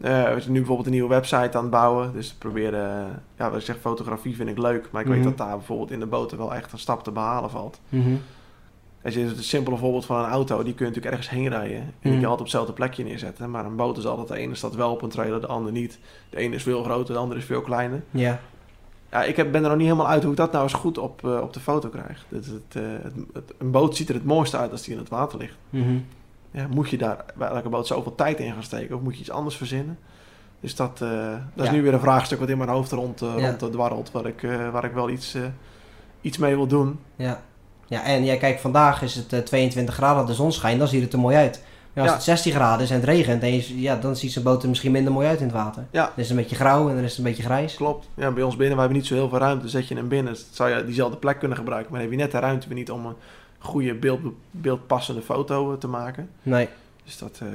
Eh, we zijn nu bijvoorbeeld een nieuwe website aan het bouwen. Dus we proberen, eh, ja, wat ik zeg, fotografie vind ik leuk. Maar ik Mhm. weet dat daar bijvoorbeeld in de boten wel echt een stap te behalen valt. Als je het simpele voorbeeld van een auto, die kun je natuurlijk ergens heen rijden. En die je altijd op hetzelfde plekje neerzetten. Maar een boot is altijd, de ene staat wel op een trailer, de ander niet. De ene is veel groter, de andere is veel kleiner. Ja. Ja, ik heb, ben er nog niet helemaal uit hoe ik dat nou eens goed op, eh, op de foto krijg. Dat het, eh, het, het- een boot ziet er het mooiste uit als die in het water ligt. Mhm. Ja, moet je daar bij elke boot zoveel tijd in gaan steken of moet je iets anders verzinnen? Dus dat, eh, dat is nu weer een vraagstuk wat in mijn hoofd rond, rond dwarrelt, waar ik, waar ik wel iets, iets mee wil doen. Ja. Ja, en ja, kijk, vandaag is het eh, 22 graden, de zon schijnt, dan ziet het er mooi uit. Maar als Ja. het 16 graden is en het regent, dan, is, ja, dan ziet zijn boot er misschien minder mooi uit in het water. Ja. Dan is het een beetje grauw en dan is het een beetje grijs. Klopt. Ja, bij ons binnen, we hebben niet zo heel veel ruimte. Zet je hem binnen, dus zou je diezelfde plek kunnen gebruiken. Maar dan heb je net de ruimte weer niet om een goede beeld, beeldpassende foto eh, te maken. Nee. Dus dat, eh,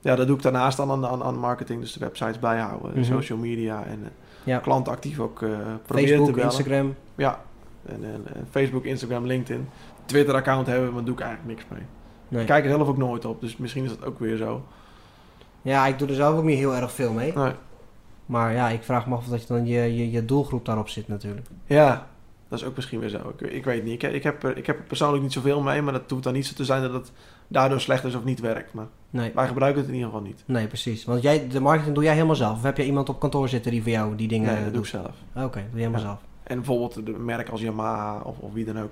ja, dat doe ik daarnaast dan aan, aan, aan marketing. Dus de websites bijhouden, Mhm. social media en eh, Ja. klanten actief ook eh proberen Facebook, te bellen. Instagram. Ja, en, en, en Facebook, Instagram, LinkedIn. Twitter-account hebben, maar doe ik eigenlijk niks mee. Nee. Ik kijk er zelf ook nooit op, dus misschien is dat ook weer zo. Ja, ik doe er zelf ook niet heel erg veel mee. Nee. Maar ja, ik vraag me af of dat je dan je, je, je doelgroep daarop zit natuurlijk. Ja, dat is ook misschien weer zo. Ik, ik weet niet. Ik, ik, heb er, ik heb er persoonlijk niet zoveel mee, maar dat hoeft dan niet zo te zijn dat het daardoor slecht is of niet werkt. Maar Nee. wij gebruiken het in ieder geval niet. Nee, precies. Want jij, de marketing doe jij helemaal zelf? Of heb je iemand op kantoor zitten die voor jou die dingen Nee, dat doe ik doet? zelf. Oké, doe je helemaal Ja. zelf. En bijvoorbeeld de merk als Yamaha of, of wie dan ook.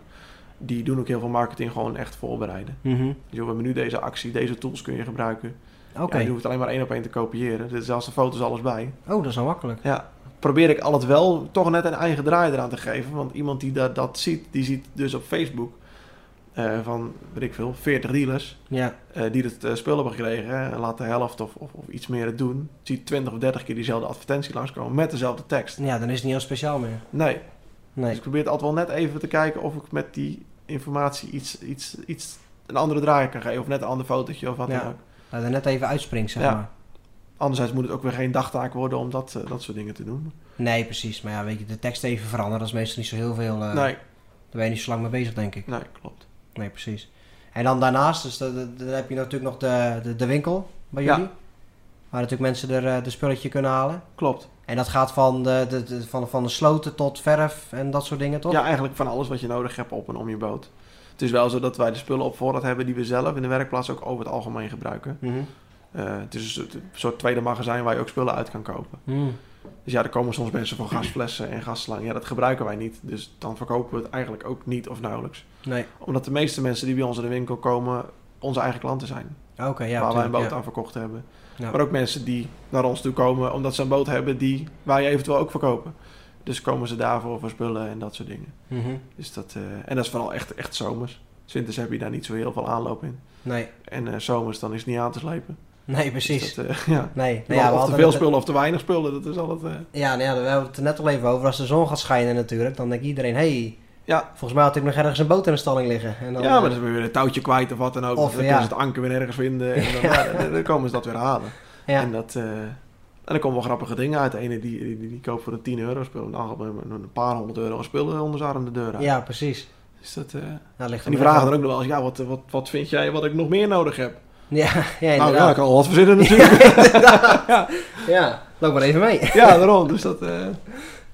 die doen ook heel veel marketing gewoon echt voorbereiden. Mhm. Dus joh, we hebben nu deze actie, deze tools kun je gebruiken. Oké. Ja, je hoeft alleen maar één op één te kopiëren. Er is zelfs de foto's alles bij. Oh, dat is wel makkelijk. Ja, probeer ik altijd wel toch net een eigen draai eraan te geven. Want iemand die dat, dat ziet, die ziet dus op Facebook eh, van, weet ik veel, 40 dealers Ja. eh, die het eh, spul hebben gekregen. laat de helft of, of, of iets meer het doen. Ziet 20 of 30 keer diezelfde advertentie langskomen met dezelfde tekst. ja, dan is het niet heel speciaal meer. Nee, dus Nee. ik probeer het altijd wel net even te kijken of ik met die informatie iets, iets, iets een andere draai kan geven. Of net een ander fotootje of wat Ja. dan ook. Dat er net even uitspringt, zeg Ja. maar. Anderzijds moet het ook weer geen dagtaak worden om dat, dat soort dingen te doen. Nee, precies. Maar ja, weet je, de tekst even veranderen, dat is meestal niet zo heel veel. nee, Daar ben je niet zo lang mee bezig, denk ik. nee, klopt. Nee, precies. En dan daarnaast, dus dan heb je natuurlijk nog de, de, de winkel bij Ja. jullie. Waar natuurlijk mensen er eh, de spulletje kunnen halen. Klopt. En dat gaat van de, de, de- van, van de sloten tot verf en dat soort dingen, toch? Ja, eigenlijk van alles wat je nodig hebt op en om je boot. Het is wel zo dat wij de spullen op voorraad hebben die we zelf in de werkplaats ook over het algemeen gebruiken. Mhm. Eh, het is een soort, een soort tweede magazijn waar je ook spullen uit kan kopen. Mhm. Dus ja, er komen soms mensen van gasflessen en gasslangen. Ja, dat gebruiken wij niet. Dus dan verkopen we het eigenlijk ook niet of nauwelijks. Nee. Omdat de meeste mensen die bij ons in de winkel komen, onze eigen klanten zijn. Oké, ja. waar wij een boot aan verkocht hebben. Ja. Maar ook mensen die naar ons toe komen omdat ze een boot hebben die wij eventueel ook verkopen. Dus komen ze daarvoor voor spullen en dat soort dingen. Mhm. Dus dat, eh, en dat is vooral echt, echt zomers. Winters heb je daar niet zo heel veel aanloop in. Nee. En eh, zomers dan is het niet aan te slepen. Nee, precies. dat, eh, ja. Nee. Ja, Nou ja, we of te veel het- spullen of te weinig spullen, dat is altijd... eh, Ja, nou ja, we hebben het er net al even over. Als de zon gaat schijnen natuurlijk, dan denkt iedereen... hey, Ja. volgens mij had ik nog ergens een boot in de stalling liggen. En dan, ja, maar eh, dan is weer een touwtje kwijt of wat dan ook. Of, dan ja. kunnen ze het anker weer ergens vinden. En dan, ja, dan, dan komen ze dat weer halen. ja. En, dat, en dan komen wel grappige dingen uit. De ene die, die, die, die koopt voor een 10 euro spul. Een paar honderd euro spullen onder zijn arm de deur uit. ja, precies. Dus dat, eh, Nou, ligt en die er vragen dan ook nog wel eens, ja, wat, wat, wat vind jij wat ik nog meer nodig heb? Ja, ja, nou ja, ik kan wel wat verzinnen natuurlijk. ja, ja, loop maar even mee. ja, daarom. Dus dat, eh,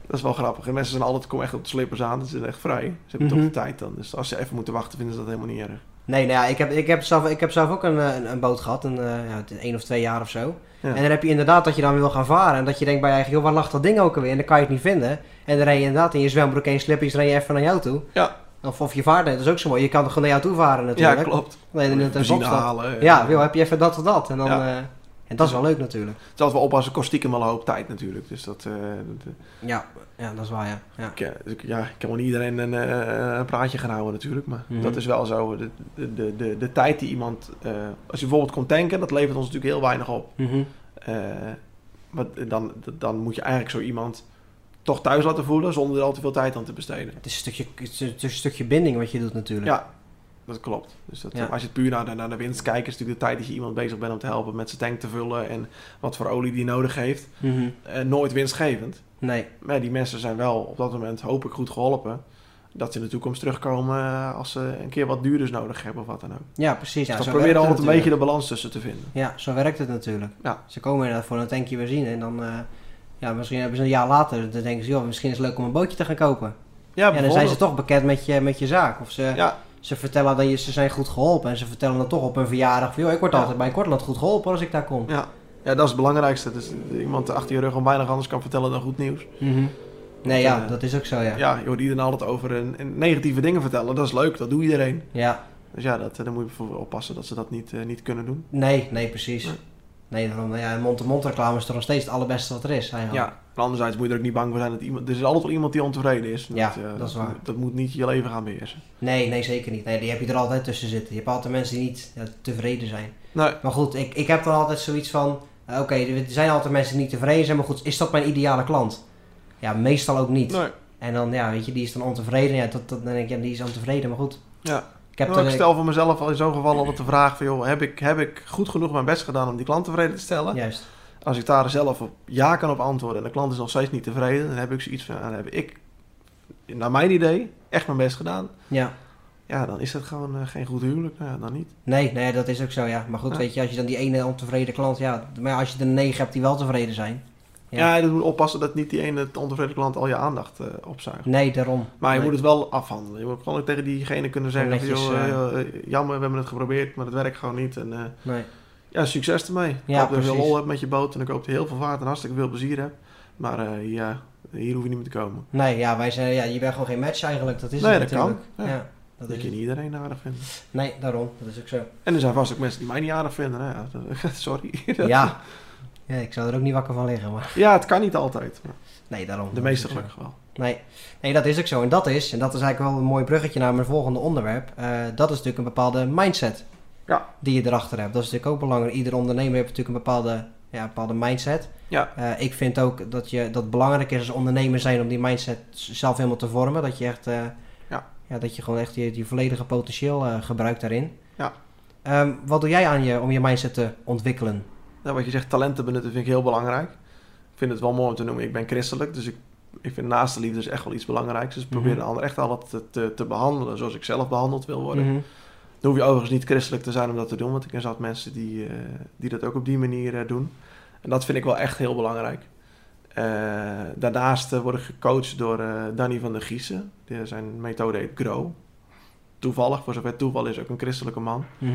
dat is wel grappig. En mensen zijn altijd, komen echt op de slippers aan. Ze zijn echt vrij. Ze hebben Mhm. toch de tijd dan. Dus als ze even moeten wachten, vinden ze dat helemaal niet erg. Nee, nou ja, ik heb, ik heb, zelf, ik heb zelf ook een, eh, een, een boot gehad, een, eh, ja, is één of twee jaar of zo. Ja. En dan heb je inderdaad dat je dan wil gaan varen. En dat je denkt bij je eigen, joh, waar lag dat ding ook alweer? En dan kan je het niet vinden. En dan rij je inderdaad in je zwembroek en je slipjes, ren je even naar jou toe. Ja. Of, of je vaart, dat is ook zo mooi. Je kan toch gewoon naar jou toe varen natuurlijk. Ja, klopt. Nee, dan in het halen. eh, Ja, joh, heb je even dat of dat. En, dan, Ja. eh, en dat is wel leuk natuurlijk. Altijd wel oppassen, kost stiekem wel een hoop tijd natuurlijk. Dus dat, eh, dat, eh, Ja, ja dat is waar, ja. ja. ik, eh, dus ja, ik kan wel niet iedereen een, eh, een praatje gaan houden natuurlijk. Maar Mhm. dat is wel zo. De, de, de, de, tijd die iemand... eh, als je bijvoorbeeld komt tanken, dat levert ons natuurlijk heel weinig op. Mhm. Eh, maar dan, dan moet je eigenlijk zo iemand toch thuis laten voelen zonder er al te veel tijd aan te besteden. Het is een stukje, het is een- stukje binding wat je doet natuurlijk. Ja, dat klopt. Dus dat, Ja. als je het puur naar de, naar de winst kijkt, is natuurlijk de tijd dat je iemand bezig bent om te helpen met zijn tank te vullen en wat voor olie die nodig heeft, Mhm. eh, nooit winstgevend. Nee, Maar ja, die mensen zijn wel op dat moment hopelijk goed geholpen. Dat ze in de toekomst terugkomen eh, als ze een keer wat duurders nodig hebben of wat dan ook. ja precies. Ja, dus werkt je het altijd een beetje de balans tussen te vinden. Ja, zo werkt het natuurlijk. Ja. Ze komen inderdaad voor een tankje benzine en dan... eh, ja, misschien hebben ze een jaar later, dan denken ze, joh, misschien is het leuk om een bootje te gaan kopen. Ja, Ja, dan zijn ze toch bekend met je, met je zaak. Of ze, Ja, ze vertellen dat je, ze zijn goed geholpen. En ze vertellen dan toch op een verjaardag van, joh, ik word Ja. altijd bij Kortland goed geholpen als ik daar kom. ja. ja, dat is het belangrijkste. Dus iemand achter je rug om weinig anders kan vertellen dan goed nieuws. Mhm. Nee, ja, eh, dat is ook zo, ja. Ja, je hoort iedereen altijd over negatieve dingen vertellen. Dat is leuk, dat doet iedereen. Ja, Dus ja, dat, eh, daar moet je voor oppassen dat ze dat niet, eh, niet kunnen doen. nee, nee, precies. Nee. Nee, ja, mond-to-mond reclame is toch nog steeds het allerbeste wat er is, eigenlijk. Ja, maar anderzijds moet je er ook niet bang voor zijn dat iemand... Er is altijd wel iemand die ontevreden is. Ja, eh, dat is waar. Dat moet niet je leven gaan beheersen. Nee, nee, zeker niet. Nee, die heb je er altijd tussen zitten. Je hebt altijd mensen die niet ja, tevreden zijn. Nee, Maar goed, ik, ik heb dan altijd zoiets van... eh, Oké, er zijn altijd mensen die niet tevreden zijn. Maar goed, is dat mijn ideale klant? Ja, meestal ook niet. nee. En dan, ja, weet je, die is dan ontevreden. Ja, dat, dat, dan denk ik, ja, die is ontevreden. Maar goed. Ja. Ik heb Nou, ik stel voor mezelf al in zo'n geval altijd de vraag van... Joh, heb, ik, heb ik goed genoeg mijn best gedaan om die klant tevreden te stellen? Juist. Als ik daar zelf op ja kan op antwoorden en de klant is nog steeds niet tevreden... dan heb ik zoiets van... Dan heb ik, naar mijn idee, echt mijn best gedaan. Ja. Ja, dan is dat gewoon eh, geen goed huwelijk. Nou ja, dan niet. Nee, nee, dat is ook zo, ja. Maar goed, Ja. weet je, als je dan die ene ontevreden klant... Ja, maar als je er negen hebt die wel tevreden zijn. Ja. Je moet oppassen dat niet die ene ontevreden klant al je aandacht eh, opzuigt. Nee, daarom. Maar je Nee. moet het wel afhandelen. Je moet gewoon tegen diegene kunnen zeggen: van, Netjes, joh, eh, eh, jammer, we hebben het geprobeerd, maar het werkt gewoon niet. En Nee. ja, succes ermee. Ik Ja, hoop dat je veel lol hebt met je boot en ik hoop dat je heel veel vaart en hartstikke veel plezier hebt. Maar ja, hier hoef je niet meer te komen. Nee, ja, wij zijn, ja, je bent gewoon geen match eigenlijk. Dat is Nee, het dat kan. natuurlijk. Ja. Ja. Dat Dat je het. niet iedereen aardig vindt. Nee, daarom. Dat is ook zo. En er zijn vast ook mensen die mij niet aardig vinden. Hè? Sorry. Ja. Ja, ik zou er ook niet wakker van liggen, maar... Ja, het kan niet altijd. maar Nee, daarom. De meeste gelukkig wel. Nee. nee, dat is ook zo. En dat is, en dat is eigenlijk wel een mooi bruggetje naar mijn volgende onderwerp. eh, dat is natuurlijk een bepaalde mindset Ja. die je erachter hebt. Dat is natuurlijk ook belangrijk. Ieder ondernemer heeft natuurlijk een bepaalde, ja, een bepaalde mindset. Ja. Eh, ik vind ook dat, je, dat het belangrijk is als ondernemer zijn om die mindset zelf helemaal te vormen. Dat je echt, eh, Ja. Ja, dat je gewoon echt je, je volledige potentieel gebruikt daarin. Ja. Ehm, wat doe jij aan je om je mindset te ontwikkelen? Nou, wat je zegt, talenten benutten vind ik heel belangrijk. Ik vind het wel mooi om te noemen. Ik ben christelijk, dus ik, ik vind naast de liefde dus echt wel iets belangrijks. Dus probeer Mhm. de ander echt altijd te, te, te behandelen zoals ik zelf behandeld wil worden. Mhm. Dan hoef je overigens niet christelijk te zijn om dat te doen, want ik ken zat mensen die, eh, die dat ook op die manier eh, doen. En dat vind ik wel echt heel belangrijk. Eh, daarnaast word ik gecoacht door Danny van der Giezen. Die, zijn methode heet Grow. Toevallig, voor zover toeval is, ook een christelijke man. Mhm.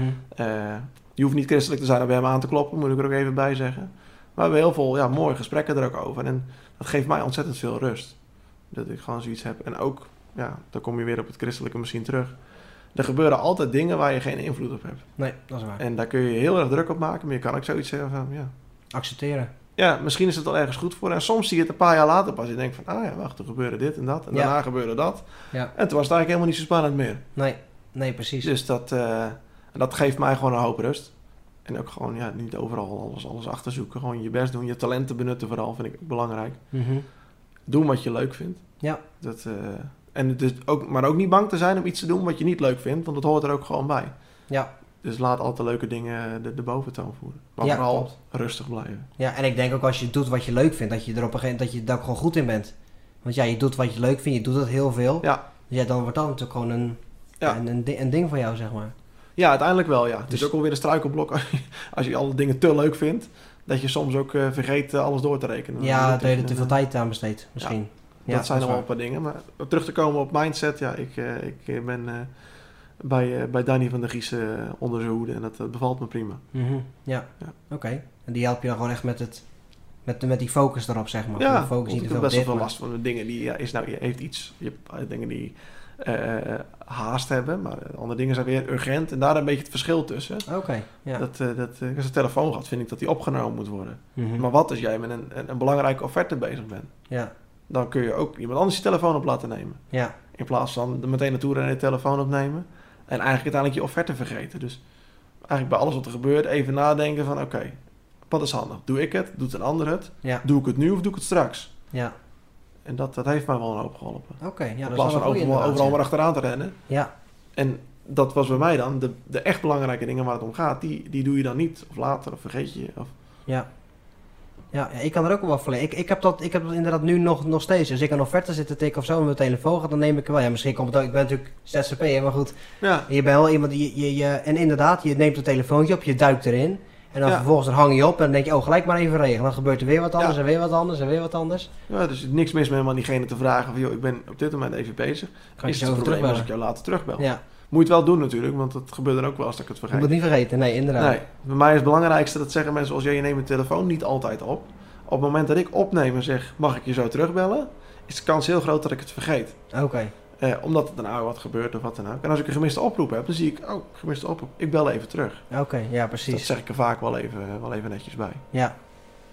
Je hoeft niet christelijk te zijn om bij hem aan te kloppen, moet ik er ook even bij zeggen. Maar we hebben heel veel ja, mooie gesprekken er ook over. En dat geeft mij ontzettend veel rust. Dat ik gewoon zoiets heb. En ook, ja, dan kom je weer op het christelijke misschien terug. Er gebeuren altijd dingen waar je geen invloed op hebt. Nee, dat is waar. En daar kun je heel erg druk op maken, maar je kan ook zoiets zeggen van, ja. Accepteren. Ja, misschien is het wel ergens goed voor. En soms zie je het een paar jaar later pas. Je denkt van, ah ja, wacht, er gebeurde dit en dat. En Ja. daarna gebeurde dat. Ja. En toen was het eigenlijk helemaal niet zo spannend meer. Nee, nee, precies. Dus dat, eh, en dat geeft mij gewoon een hoop rust. En ook gewoon ja, niet overal alles, alles achterzoeken. Gewoon je best doen. Je talenten benutten vooral vind ik belangrijk. Mhm. Doen wat je leuk vindt. Ja. Dat, eh, en is ook, maar ook niet bang te zijn om iets te doen wat je niet leuk vindt. Want dat hoort er ook gewoon bij. Ja. Dus laat altijd leuke dingen de, de boventoon voeren. Maar Ja, vooral klopt. rustig blijven. Ja, en ik denk ook als je doet wat je leuk vindt, dat je er op een gegeven moment dat je daar ook gewoon goed in bent. Want ja, je doet wat je leuk vindt, je doet het heel veel. Ja. Dus ja, dan wordt dat natuurlijk gewoon een, Ja. een, een, een ding voor jou, zeg maar. Ja, uiteindelijk wel ja. Het Dus- is ook alweer een struikelblok als je, als je alle dingen te leuk vindt. Dat je soms ook eh, vergeet eh, alles door te rekenen. Ja, Dat dat je er te veel tijd aan besteedt, misschien. Ja, dat zijn nog wel een paar dingen. Maar terug te komen op mindset, ja, ik, eh, ik eh, ben eh, bij, eh, bij Danny van der Giezen eh, onder zijn hoede en dat eh, bevalt me prima. Mhm, Ja, Ja. oké. En die help je dan gewoon echt met, het, met, met die focus erop, zeg maar. ja, de focus ik heb best wel veel last van de dingen die, ja, is nou, je heeft iets, je hebt eh, dingen die eh, haast hebben, maar eh, andere dingen zijn weer urgent en daar een beetje het verschil tussen. Oké, ja. Dat, eh, dat, eh, als een telefoon gaat, vind ik dat die opgenomen moet worden. Mhm. Maar wat als jij met een, een, een belangrijke offerte bezig bent? Ja, Dan kun je ook iemand anders je telefoon op laten nemen. ja, In plaats van er meteen naartoe en je telefoon opnemen. En eigenlijk uiteindelijk je offerte vergeten. Dus eigenlijk bij alles wat er gebeurt even nadenken van oké, wat is handig? Doe ik het? Doet een ander het? ja, Doe ik het nu of doe ik het straks? ja. En dat, dat heeft mij wel een hoop geholpen. Oké, ja, In dat plaats van overal, overal maar achteraan te rennen. Ja, En dat was bij mij dan, de, de echt belangrijke dingen waar het om gaat, die, die doe je dan niet. Of later, of vergeet je. Of, ja. Ja, ik kan er ook wel leren. Ik, ik, heb dat, ik heb dat inderdaad nu nog, nog steeds. Als ik een offerte zit te tikken of zo met mijn telefoon gaat, dan neem ik wel. Ja, misschien komt het ook. Ik ben natuurlijk ZZP'er, maar goed. ja, Je bent wel iemand die... Je, je, en inderdaad, je neemt een telefoontje op, je duikt erin. En dan Ja. vervolgens dan hang je op en dan denk je, oh, gelijk maar even regelen. Dan gebeurt er weer wat anders Ja. en weer wat anders en weer wat anders. ja, dus niks mis met aan diegene te vragen van, joh, ik ben op dit moment even bezig. Kan je is zo het probleem als ik jou later terugbel? Ja, Moet je het wel doen natuurlijk, want het gebeurt dan ook wel als ik het je vergeet. moet het niet vergeten. Nee, inderdaad. Nee, bij mij is het belangrijkste, dat zeggen mensen als jij je neemt een telefoon niet altijd op. Op het moment dat ik opneem en zeg, mag ik je zo terugbellen, is de kans heel groot dat ik het vergeet. Oké, Eh, omdat er nou wat gebeurt of wat dan ook. En als ik een gemiste oproep heb, dan zie ik, oh, gemiste oproep, ik bel even terug. oké, ja, Dat precies. zeg ik er vaak wel even, wel even netjes bij. Ja.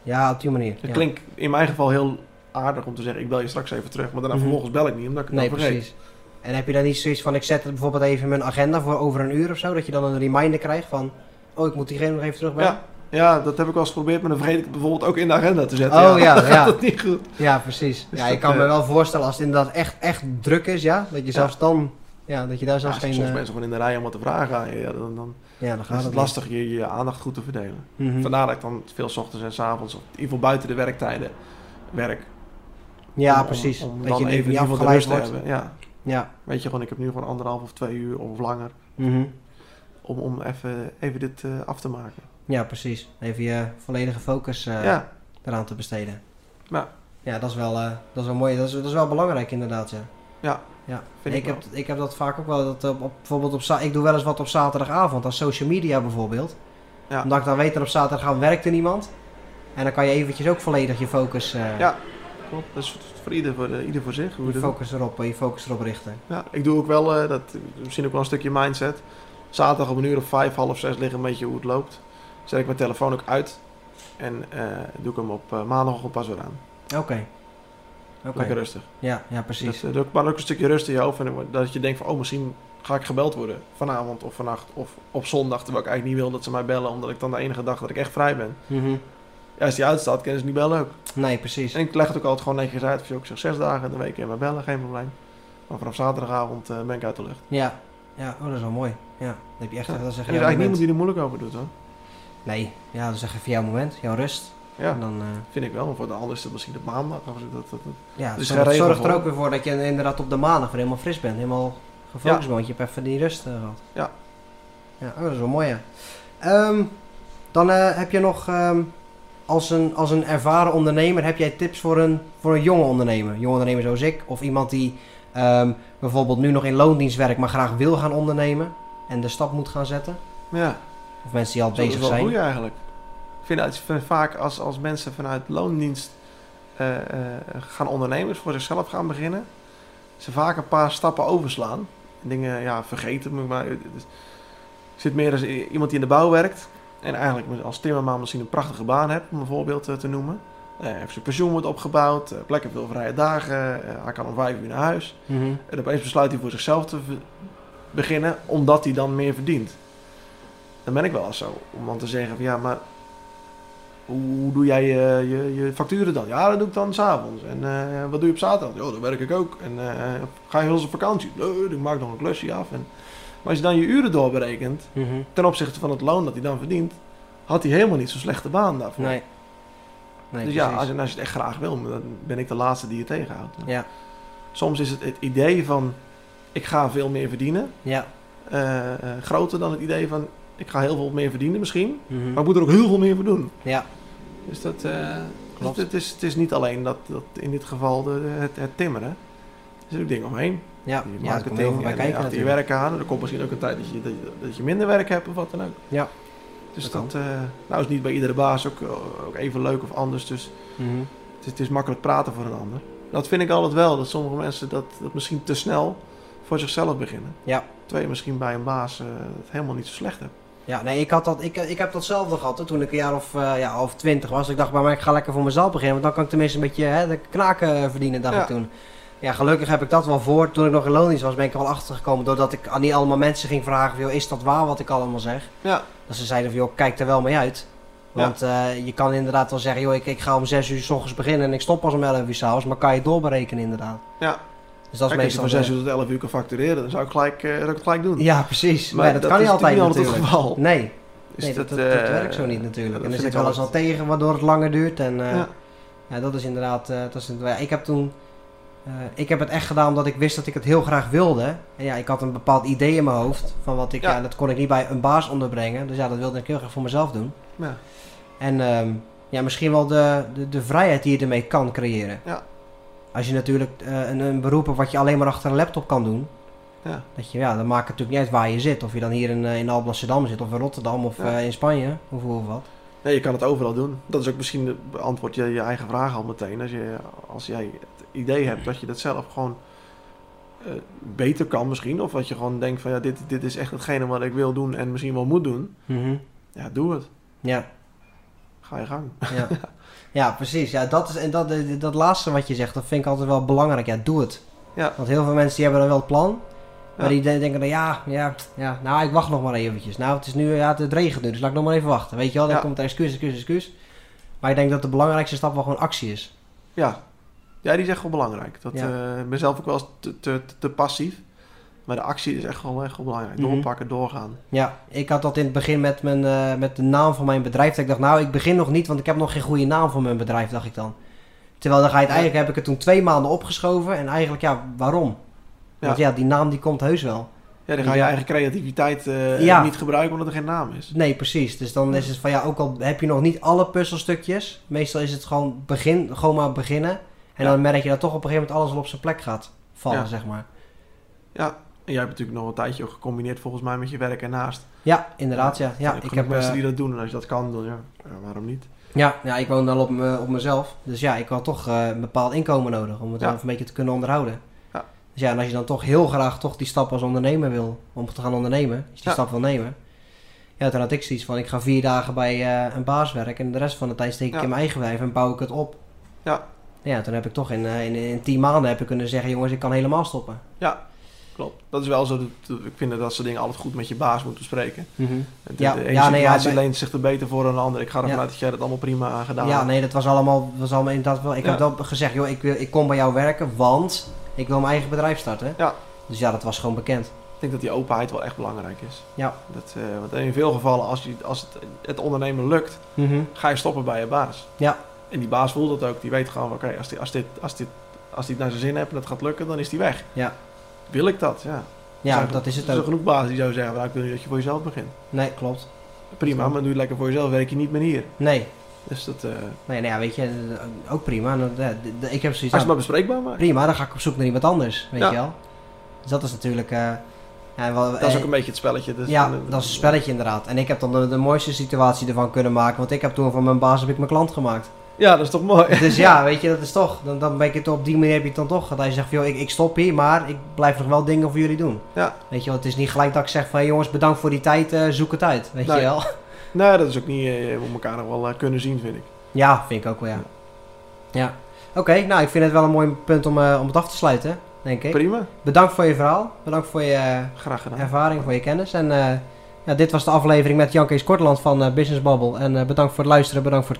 ja, op die manier. Het ja. klinkt in mijn geval heel aardig om te zeggen, ik bel je straks even terug. Maar daarna Mhm. vervolgens bel ik niet, omdat ik het Nee, vergeet. precies. En heb je dan niet zoiets van, ik zet het bijvoorbeeld even in mijn agenda voor over een uur of zo, dat je dan een reminder krijgt van, oh, ik moet diegene nog even terugbellen? Ja, ja, dat heb ik wel eens geprobeerd, maar dan vergeet ik het bijvoorbeeld ook in de agenda te zetten. Oh, ja, dan ja. gaat het niet goed. Ja, precies. Dus Ja, ik kan me eh, wel voorstellen als het inderdaad echt, echt druk is, ja, dat je zelfs dan, ja, dat je daar Ja, zelfs als geen, soms eh, mensen gewoon in de rij om wat te vragen aan je, ja, dan, dan ja, dan is gaat het het lastig je, je aandacht goed te verdelen. Mhm. Vandaar dat ik dan veel ochtends en 's avonds, of in ieder geval buiten de werktijden, werk. Ja, Om- precies. Om, om dat dan je even niet in ieder geval de rust te hebben. Ja, Ja. weet je gewoon, ik heb nu gewoon anderhalf of twee uur of langer Mhm. om, om even, even dit eh, af te maken. Ja, precies. Even je volledige focus eh, ja, eraan te besteden. Ja. Ja, dat is wel, eh, dat is wel mooi. Dat is, dat is wel belangrijk inderdaad, ja. Ja, ja. vind ik, ik heb, ik heb dat vaak ook wel. Dat op, op- bijvoorbeeld op, ik doe wel eens wat op zaterdagavond, als social media bijvoorbeeld. Ja. Omdat ik dan weet dat op zaterdagavond werkt er niemand. En dan kan je eventjes ook volledig je focus... eh, Ja. klopt. Dat is voor ieder voor, eh, ieder voor zich. Hoe Je focus erop, eh, je focus erop richten. Ja, ik doe ook wel, eh, dat, misschien ook wel een stukje mindset. Zaterdag om een uur of vijf, half zes liggen een beetje hoe het loopt. Zet ik mijn telefoon ook uit. En eh, doe ik hem op uh, maandagochtend pas weer aan. Oké. Lekker rustig. Ja, ja, precies. Dat, uh, maar ook een stukje rust in je hoofd. En dat je denkt van, oh misschien ga ik gebeld worden. Vanavond of vannacht of op zondag. Terwijl ik eigenlijk niet wil dat ze mij bellen. Omdat ik dan de enige dag dat ik echt vrij ben. Mhm. Ja, als die uitstaat, kennen ze niet bellen ook. Nee, precis. En ik leg het ook altijd gewoon netjes uit. Of ik zeg zes dagen in de week en mij bellen, geen probleem. Maar vanaf zaterdagavond uh, ben ik uit de lucht. Ja. Ja, oh, dat is wel mooi. Ja, dan heb je echt... Ja. Dat is echt Er is eigenlijk niemand die er moeilijk over doet hoor. Nee, ja, dat is echt even jouw moment, jouw rust. Ja, En dan, eh, vind ik wel. Maar voor de ander is het misschien op maandag. Of dat, dat, dat. ja, Dus zorg, geen regel zorg er ook weer voor dat je inderdaad op de maandag weer helemaal fris bent. Helemaal gefocust bent, want je hebt even die rust eh, gehad. Ja. Ja, oh, dat is wel mooi, ja. Ehm, dan eh, heb je nog, ehm, als, een, als een ervaren ondernemer, heb jij tips voor een, voor een jonge ondernemer? Jonge ondernemer zoals ik, of iemand die ehm, bijvoorbeeld nu nog in loondienst werkt, maar graag wil gaan ondernemen en de stap moet gaan zetten? Ja, Of mensen die al dat is bezig wel zijn? goed eigenlijk. Ik vind vind vaak als, als mensen vanuit loondienst eh, eh, gaan ondernemers voor zichzelf gaan beginnen. Ze vaak een paar stappen overslaan. Dingen ja, vergeten. Maar is- er zit meer als iemand die in de bouw werkt. En eigenlijk als timmerman misschien een prachtige baan hebt, om een voorbeeld eh, te noemen. Eh, heeft zijn pensioen wordt opgebouwd, plekken veel vrije dagen, hij kan om vijf uur naar huis. Mhm. En opeens besluit hij voor zichzelf te beginnen, omdat hij dan meer verdient. Dan ben ik wel eens zo, om dan te zeggen van ja, maar hoe doe jij je, je, je facturen dan? Ja, dat doe ik dan s'avonds. En eh, wat doe je op zaterdag? Ja, dan werk ik ook. En eh, ga je heel zijn vakantie? Nee, ik maak nog een klusje af. En, maar als je dan je uren doorberekent, Mhm. ten opzichte van het loon dat hij dan verdient, had hij helemaal niet zo'n slechte baan daarvoor. Nee. nee dus ja, als je, als je het echt graag wil, dan ben ik de laatste die je tegenhoudt. Ja, Soms is het het idee van, ik ga veel meer verdienen, ja. eh, eh, groter dan het idee van, ik ga heel veel meer verdienen misschien, Mhm. maar ik moet er ook heel veel meer voor doen. Ja, Dus dat, eh, Klopt. dus het, is, het is niet alleen dat, dat in dit geval de, het, het timmeren. Er zit ook dingen omheen. ja. Je ja, er veel bij en kijken achter je werk aan. Er komt misschien ook een tijd dat je, dat je, dat je minder werk hebt of wat dan ook. Ja, Dus dat dat, eh, nou is niet bij iedere baas ook, ook even leuk of anders. Dus Mhm. het is, het is makkelijk praten voor een ander. Dat vind ik altijd wel, dat sommige mensen dat, dat misschien te snel voor zichzelf beginnen. Ja. Terwijl je misschien bij een baas eh, het helemaal niet zo slecht hebt. Ja, nee, ik, had dat, ik, ik heb datzelfde gehad hè, toen ik een jaar of, eh, ja, of twintig was. Ik dacht, maar ik ga lekker voor mezelf beginnen, want dan kan ik tenminste een beetje hè, de knaken verdienen, dacht Ja. ik toen. Ja, gelukkig heb ik dat wel voor. Toen ik nog in loondienst was, ben ik er wel achter gekomen doordat ik aan niet allemaal mensen ging vragen van, joh, is dat waar wat ik allemaal zeg? Ja, Dat ze zeiden van, joh, kijk er wel mee uit. Want eh, je kan inderdaad wel zeggen, joh, ik, ik ga om zes uur s ochtends beginnen en ik stop pas om elf uur s'avonds, maar kan je doorberekenen inderdaad. ja. Dus dat is Kijk, als je meestal... van 6 de- uur tot 11 uur kan factureren, dan zou ik, gelijk, zou ik het gelijk doen. Ja, precies. Maar, Maar dat, dat kan niet altijd niet natuurlijk. het geval. Nee, Dus nee dat, dat, dat eh, werkt zo niet natuurlijk. en er zit wel eens al tegen waardoor het langer duurt. En eh, Ja. ja. dat is inderdaad... dat is, ja, ik heb toen... ik heb het echt gedaan omdat ik wist dat ik het heel graag wilde. En ja, ik had een bepaald idee in mijn hoofd. Van wat ik... Ja. Ja. dat kon ik niet bij een baas onderbrengen. Dus ja, dat wilde ik heel graag voor mezelf doen. Ja. En ehm, ja, misschien wel de, de, de vrijheid die je ermee kan creëren. Ja. Als je natuurlijk eh, een, een beroep hebt wat je alleen maar achter een laptop kan doen. Ja. Dat je, ja, dan maakt het natuurlijk niet uit waar je zit. Of je dan hier in, eh, in Alblasserdam zit, of in Rotterdam, of Ja. eh, in Spanje, of of wat. Nee, je kan het overal doen. Dat is ook misschien beantwoord je je eigen vraag al meteen. Als, je, als jij het idee hebt dat je dat zelf gewoon beter kan misschien. Of dat je gewoon denkt van ja, dit, dit is echt hetgene wat ik wil doen en misschien wel moet doen. Ja, doe het. Ja, Ga je gang. ja. ja, precies. Ja, dat, is, en dat, dat, dat laatste wat je zegt, dat vind ik altijd wel belangrijk. Ja, doe het. Ja. Want heel veel mensen die hebben dan wel het plan. Maar Ja. die de- denken dan, ja, ja, ja, nou, ik wacht nog maar eventjes. Nou, het is nu, ja, het regent nu, dus laat ik nog maar even wachten. Weet je wel, dan Ja. komt er excuus, excuus, excuus. Maar ik denk dat de belangrijkste stap wel gewoon actie is. Ja. ja, die is echt wel belangrijk. Dat, Ja. eh, ik ben zelf ook wel eens te, te, te passief. Maar de actie is echt wel, echt belangrijk. Mhm. Doorpakken, doorgaan. Ja, ik had dat in het begin met, mijn, eh, met de naam van mijn bedrijf. Dat ik dacht, nou, ik begin nog niet, want ik heb nog geen goede naam voor mijn bedrijf, dacht ik dan. Terwijl dan ga je het, eigenlijk heb ik het toen twee maanden opgeschoven. En eigenlijk, ja, waarom? Want ja, die naam die komt heus wel. Ja, dan ga je eigen creativiteit eh, Ja. niet gebruiken omdat er geen naam is. Nee, precies. Dus dan is het van, ja, ook al heb je nog niet alle puzzelstukjes. Meestal is het gewoon, begin, gewoon maar beginnen. En Ja. dan merk je dat toch op een gegeven moment alles wel op zijn plek gaat vallen, Ja. zeg maar. Ja, en jij hebt natuurlijk nog een tijdje ook gecombineerd volgens mij met je werk ernaast. Ja, inderdaad, ja. Ja ik heb, mensen eh, die dat doen en als je dat kan, dan ja, ja, waarom niet? Ja, ja, ik woon dan op, me, op mezelf. Dus ja, ik had toch eh, een bepaald inkomen nodig om het Ja. dan een beetje te kunnen onderhouden. Ja. Dus ja, en als je dan toch heel graag toch die stap als ondernemer wil, om te gaan ondernemen, als je die Ja. stap wil nemen. Ja, toen had ik zoiets van, ik ga vier dagen bij eh, een baas werken en de rest van de tijd steek ik Ja. in mijn eigen bedrijf en bouw ik het op. Ja. Ja, toen heb ik toch in, in, in tien maanden heb ik kunnen zeggen, jongens, ik kan helemaal stoppen. Klopt. Dat is wel zo. Dat, ik vind dat soort dingen altijd goed met je baas moet bespreken. De, Ja, de ene ja, nee, ja, situatie leent zich er beter voor dan de andere. Ik ga ervan Ja. uit dat jij dat allemaal prima gedaan Ja, hebt. nee, dat was allemaal, was allemaal inderdaad wel. Ik Ja. heb wel gezegd, joh, ik, wil, ik kom bij jou werken, want ik wil mijn eigen bedrijf starten. Ja. Dus ja, dat was gewoon bekend. Ik denk dat die openheid wel echt belangrijk is. Ja. Dat, eh, want in veel gevallen, als, je, als het, het ondernemen lukt, ga je stoppen bij je baas. Ja. En die baas voelt dat ook. Die weet gewoon, oké, als, die, als, dit, als, dit, als die het naar zijn zin heeft en dat gaat lukken, dan is die weg. Ja. Wil ik dat? Ja. Ja, dat is het Er zijn ook. genoeg die zouden zeggen, nou, ik wil niet dat je voor jezelf begint. Nee, klopt. Prima, maar doe het lekker voor jezelf, werk je niet meer hier. Nee, Dus dat, eh, nee, nou ja, weet je, eh, ook prima. De- ik heb zoiets als je het maar bespreekbaar maakt. prima, dan ga ik op zoek naar iemand anders, weet Ja. je wel. Dus dat is natuurlijk, eh, ja, wel, Dat is ook een beetje het spelletje. Dus, ja, dat is een spelletje inderdaad. En ik heb dan de, de mooiste situatie ervan kunnen maken, want ik heb toen van mijn baas heb ik mijn klant gemaakt. Ja, dat is toch mooi. Dus ja, weet je, dat is toch, dan, dan ben ik het op die manier heb je het dan toch. Dat hij zegt van, joh, ik, ik stop hier, maar ik blijf nog wel dingen voor jullie doen. Ja. Weet je wel, het is niet gelijk dat ik zeg van, hey, jongens, bedankt voor die tijd, eh, zoek het uit, weet Nee. je wel. Nee, dat is ook niet, eh, je moet elkaar nog wel eh, kunnen zien, vind ik. Ja, vind ik ook wel, ja. Ja. Oké, nou, ik vind het wel een mooi punt om, eh, om het af te sluiten, denk ik. Prima, Bedankt voor je verhaal, bedankt voor je eh, graag gedaan. ervaring, voor je kennis. En eh, ja, dit was de aflevering met Jan Kees Korteland van eh, Business Bubble. En eh, bedankt voor het luisteren, bedankt voor het